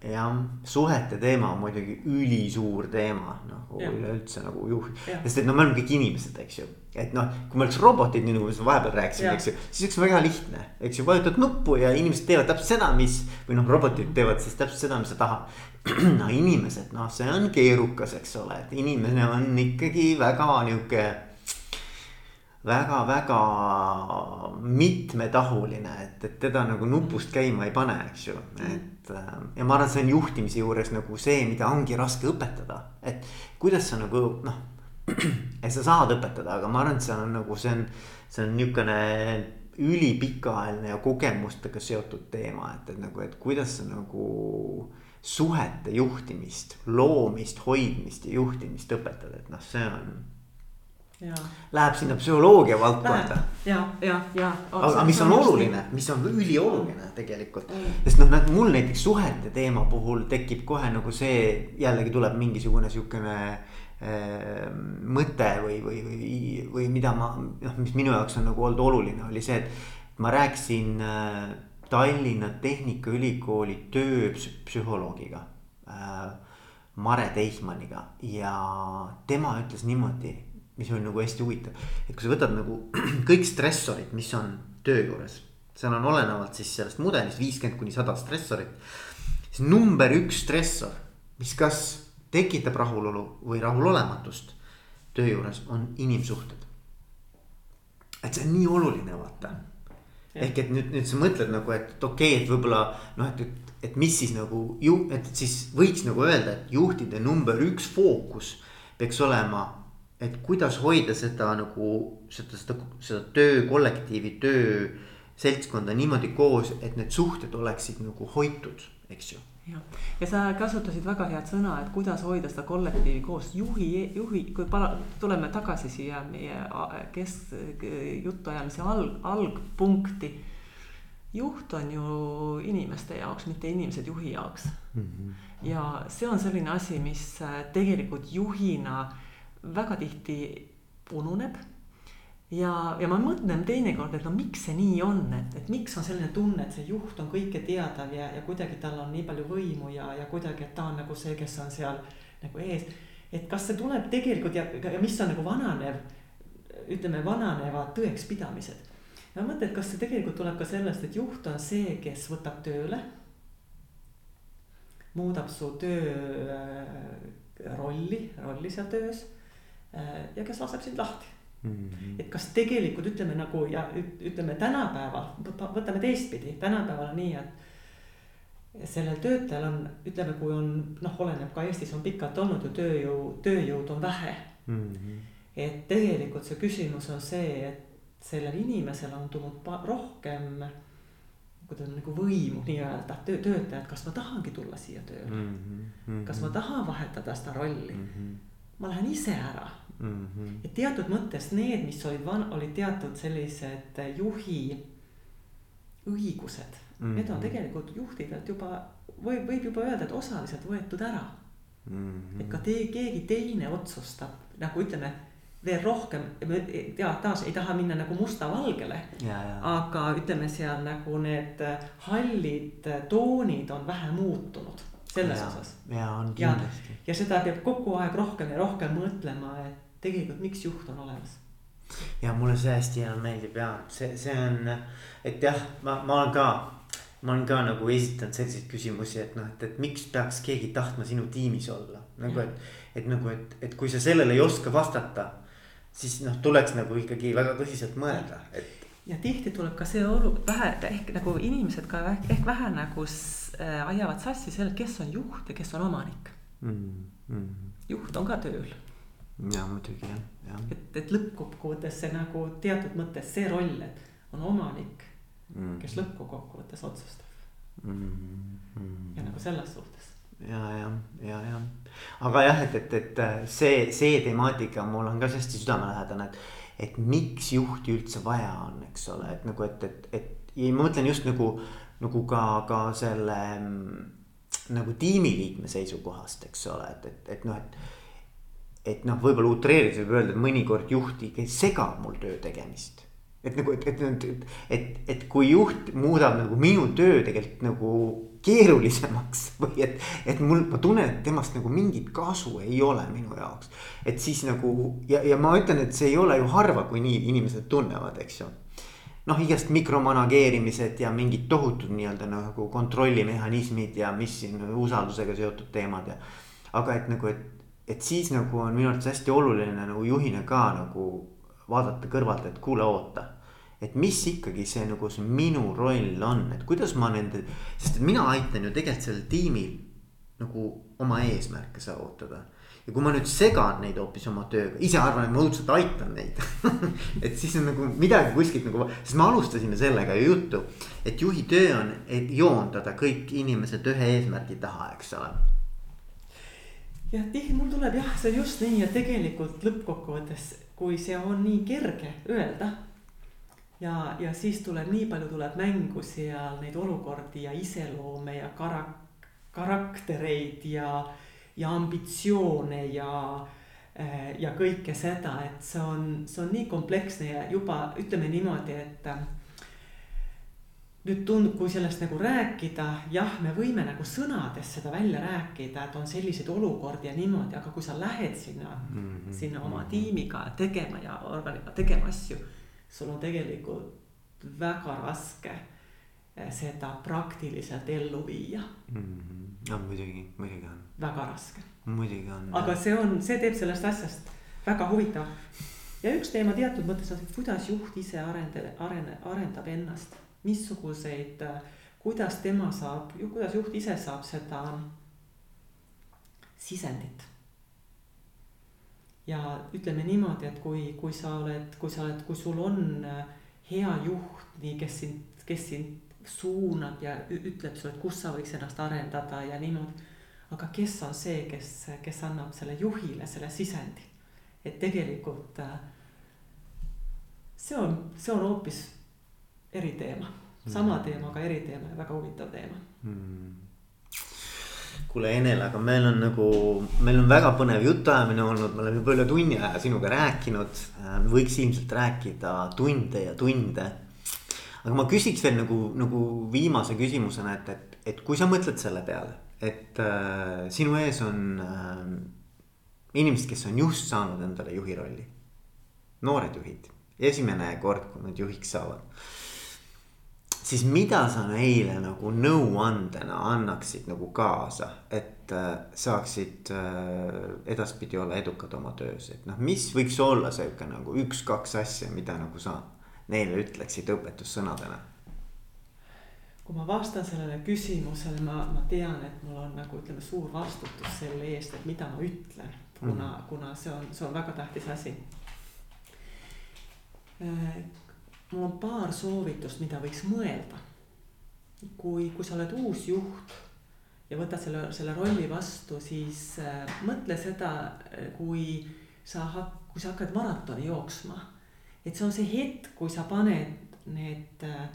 jah, suhete teema on muidugi ülisuur teema, noh üleüldse nagu juht, sest et no me oleme kõik inimesed, eks ju. et noh, kui me oleks robotid, nii nagu me vahepeal rääkisime, eks ju, siis oleks väga lihtne, eks ju, vajutad nuppu ja inimesed teevad täpselt seda, mis. või noh, robotid teevad siis täpselt seda, mis sa tahad. *clears throat* no inimesed, noh, see on keerukas, eks ole, et inimene on ikkagi väga nihuke väga-väga mitmetahuline, et, et teda nagu nupust käima ei pane, eks ju, et. Äh, ja ma arvan, et see on juhtimise juures nagu see, mida ongi raske õpetada, et kuidas sa nagu noh. *clears throat* et sa saad õpetada, aga ma arvan, et see on nagu see on, see on niukene ülipikaajaline ja kogemustega seotud teema, et, et nagu, et kuidas sa nagu suhete juhtimist, loomist, hoidmist ja juhtimist õpetad, et noh, see on Läheb sinna psühholoogia valdkonda. ja, ja, ja. aga mis on oluline, mis on ülioluline tegelikult mm., sest noh, mul näiteks suhete teema puhul tekib kohe nagu see, jällegi tuleb mingisugune sihukene äh, mõte või, või, või, või mida ma noh, mis minu jaoks on nagu olnud oluline, oli see, et ma rääkisin äh, Tallinna Tehnikaülikooli tööpsühholoogiga äh,. Mare Teihmaniga ja tema ütles niimoodi mis on nagu hästi huvitav. et kui sa võtad nagu *clears throat* kõik stressorid, mis on töö juures, seal on olenevalt siis sellest mudelist viiskümmend kuni sada stressorit. siis number üks stressor, mis kas tekitab rahulolu või rahulolematust töö juures, on inimsuhted. et see on nii oluline, vaata. ehk et nüüd, nüüd sa mõtled nagu, et okei okay,, et võib-olla noh, et, et, et mis siis nagu ju, et siis võiks nagu öelda, et juhtide number üks fookus peaks olema et kuidas hoida seda nagu seda, seda, seda töökollektiivi, töö seltskonda niimoodi koos, et need suhted oleksid nagu hoitud, eks ju. jah, ja sa kasutasid väga head sõna, et kuidas hoida seda kollektiivi koos, juhi, juhi, kui pala, tuleme tagasi siia meie kes jutuajamise alg, algpunkti. juht on ju inimeste jaoks, mitte inimesed juhi jaoks mm. -hmm. ja see on selline asi, mis tegelikult juhina väga tihti ununeb. ja, ja ma mõtlen teinekord, et no miks see nii on, et, et miks on selline tunne, et see juht on kõike teadav ja, ja kuidagi tal on nii palju võimu ja, ja kuidagi, et ta on nagu see, kes on seal nagu ees. et kas see tuleb tegelikult ja, ja mis on nagu vananev, ütleme, vananevad tõekspidamised. ja ma mõtlen, et kas see tegelikult tuleb ka sellest, et juht on see, kes võtab tööle muudab su töö äh, rolli, rolli seal töös ja kes laseb sind lahti mm. -hmm. et kas tegelikult ütleme nagu ja ütleme tänapäeval, võtame teistpidi, tänapäeval on nii, et sellel töötajal on, ütleme, kui on noh, oleneb ka Eestis on pikalt olnud ju tööjõu, tööjõudu on vähe mm. -hmm. et tegelikult see küsimus on see, et sellel inimesel on tulnud rohkem kuidas nagu võimu nii-öelda töö, töötajad, kas ma tahangi tulla siia tööle mm. -hmm. kas ma tahan vahetada seda rolli mm. -hmm ma lähen ise ära mm. -hmm. et teatud mõttes need, mis olid van-, olid teatud sellised juhi õigused mm, -hmm. need on tegelikult juhtidelt juba võib, võib juba öelda, et osaliselt võetud ära mm. -hmm. et ka te, keegi teine otsustab nagu ütleme veel rohkem, ja taas ei taha minna nagu musta-valgele. aga ütleme seal nagu need hallid toonid on vähe muutunud selles ja, osas. ja on kindlasti. ja seda peab kogu aeg rohkem ja rohkem mõtlema, et tegelikult miks juht on olemas. ja mulle see hästi enam meeldib ja see, see on, et jah, ma, ma olen ka ma olen ka nagu esitanud selliseid küsimusi, et noh, et, et miks peaks keegi tahtma sinu tiimis olla. nagu et, et nagu, et, et kui sa sellele ei oska vastata, siis noh, tuleks nagu ikkagi väga tõsiselt mõelda, et. Ja tihti tuleb ka see olu-, vähe, ehk nagu inimesed ka ehk, ehk vähe nagu äh, ajavad sassi selle, kes on juht ja kes on omanik mm. -hmm. juht on ka tööl ja muidugi jah, jah. et, et lõppkokkuvõttes see nagu teatud mõttes see roll, et on omanik mm., kes lõppkokkuvõttes otsustab mm. -hmm. ja nagu selles suhtes. ja, ja, ja, ja, aga jah, et, et, et see, see temaatika mul on ka hästi südamelähedane, et, et miks juhti üldse vaja on, eks ole, et nagu, et, et, et ja ma mõtlen just nagu, nagu ka, ka selle nagu tiimiliikme seisukohast, eks ole, et, et, et noh, et et noh, võib-olla utreerides võib öelda, et mõnikord juht ikkagi segab mul töö tegemist. et nagu, et, et, et, et, et kui juht muudab nagu minu töö tegelikult nagu keerulisemaks *laughs* või et, et mul, ma tunnen, et temast nagu mingit kasu ei ole minu jaoks. et siis nagu ja, ja ma ütlen, et see ei ole ju harva, kui nii inimesed tunnevad, eks ju noh, igast mikromanageerimised ja mingid tohutud nii-öelda nagu kontrollimehhanismid ja mis siin usaldusega seotud teemad ja. aga et nagu, et et siis nagu on minu arvates hästi oluline nagu juhina ka nagu vaadata kõrvalt, et kuule, oota. Et mis ikkagi see nagu see minu roll on, et kuidas ma nende, sest mina aitan ju tegelikult sellel tiimil nagu oma eesmärke saavutada. ja kui ma nüüd segan neid hoopis oma tööga, ise arvan, et ma õudselt aitan neid *laughs* et siis on nagu midagi kuskilt nagu, sest me alustasime sellega ju juttu, et juhi töö on, et joondada kõik inimesed ühe eesmärgi taha, eks ole jah, tihti mul tuleb jah, see on just nii, et tegelikult lõppkokkuvõttes, kui see on nii kerge öelda. Ja, ja siis tuleb nii palju tuleb mängu seal neid olukordi ja iseloome ja karak-, karaktereid ja, ja ambitsioone ja eh, ja kõike seda, et see on, see on nii kompleksne ja juba ütleme niimoodi, et nüüd tundub, kui sellest nagu rääkida, jah, me võime nagu sõnades seda välja rääkida, et on selliseid olukordi ja niimoodi, aga kui sa lähed sinna mm, -hmm. sinna oma mhm. tiimiga tegema ja organiga tegema asju. Sul on tegelikult väga raske eh, seda praktiliselt ellu viia mm. -hmm. no muidugi, muidugi on. väga raske. muidugi on. aga see on, see teeb sellest asjast väga huvitav. ja üks teema teatud mõttes on, kuidas juht ise arendab, arene-, arendab ennast missuguseid, kuidas tema saab, kuidas juht ise saab seda sisendit. Ja ütleme niimoodi, et kui, kui sa oled, kui sa oled, kui sul on hea juht, nii kes sind, kes sind suunab ja ütleb sulle, et kus sa võiks ennast arendada ja niimoodi. aga kes on see, kes, kes annab selle juhile selle sisendi, et tegelikult see on, see on hoopis eriteema, sama mm. teema, aga eriteema ja väga huvitav teema mm kuule Enel, aga meil on nagu, meil on väga põnev jutuajamine olnud, me oleme juba üle tunni aja sinuga rääkinud. Äh, võiks ilmselt rääkida tunde ja tunde. aga ma küsiks veel nagu, nagu viimase küsimusena, et, et, et kui sa mõtled selle peale, et äh, sinu ees on äh, inimesed, kes on just saanud endale juhi rolli. noored juhid, esimene kord, kui nad juhiks saavad siis mida sa neile nagu nõuandena annaksid nagu kaasa, et äh, saaksid äh, edaspidi olla edukad oma töös, et noh, mis võiks olla sihuke nagu üks-kaks asja, mida nagu sa neile ütleksid õpetussõnadena? kui ma vastan sellele küsimusele, ma, ma tean, et mul on nagu ütleme, suur vastutus selle eest, et mida ma ütlen, kuna mm., kuna see on, see on väga tähtis asi äh, mul on paar soovitust, mida võiks mõelda. kui, kui sa oled uus juht ja võtad selle, selle rolli vastu, siis äh, mõtle seda, äh, kui sa hak-, kui sa hakkad maratoni jooksma. et see on see hetk, kui sa paned need äh,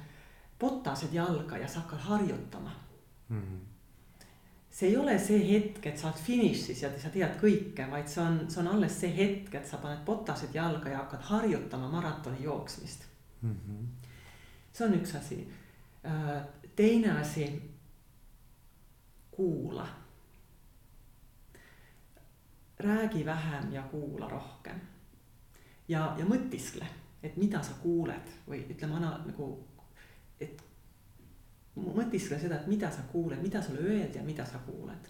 botased jalga ja sa hakkad harjutama mm. -hmm see ei ole see hetk, et sa oled finišis ja sa tead kõike, vaid see on, see on alles see hetk, et sa paned botased jalga ja hakkad harjutama maratoni jooksmist mm. -hmm. see on üks asi. Äh, teine asi, kuula. räägi vähem ja kuula rohkem. ja, ja mõtiskle, et mida sa kuuled või ütleme, anna nagu, et mõtiskle seda, et mida sa kuuled, mida sulle öeldi ja mida sa kuuled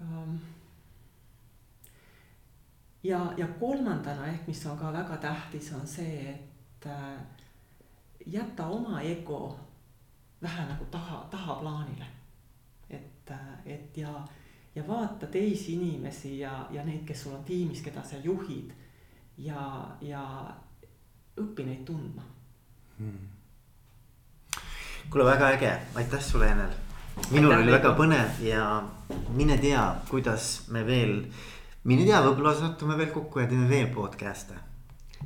um, ja, ja kolmandana ehk, mis on ka väga tähtis, on see, et äh, jäta oma ego vähe nagu taha, tahaplaanile. et, äh, et ja, ja vaata teisi inimesi ja, ja neid, kes sul on tiimis, keda sa juhid ja, ja õpi neid tundma hmm.. kuule, väga äge, aitäh sulle, Enel. minul aitäh, oli väga põnev ja mine tea, kuidas me veel mine tea, võib-olla satume veel kokku ja teeme veel podcast'e.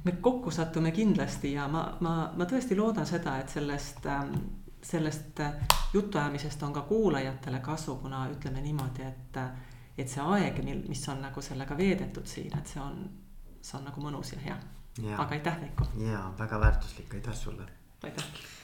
me kokku satume kindlasti ja ma, ma, ma tõesti loodan seda, et sellest, ähm, sellest äh, jutuajamisest on ka kuulajatele kasu, kuna ütleme niimoodi, et, et see aeg, mil, mis on nagu sellega veedetud siin, et see on, see on nagu mõnus ja hea. aga aitäh, Veiko. ja väga väärtuslik, aitäh sulle. aitäh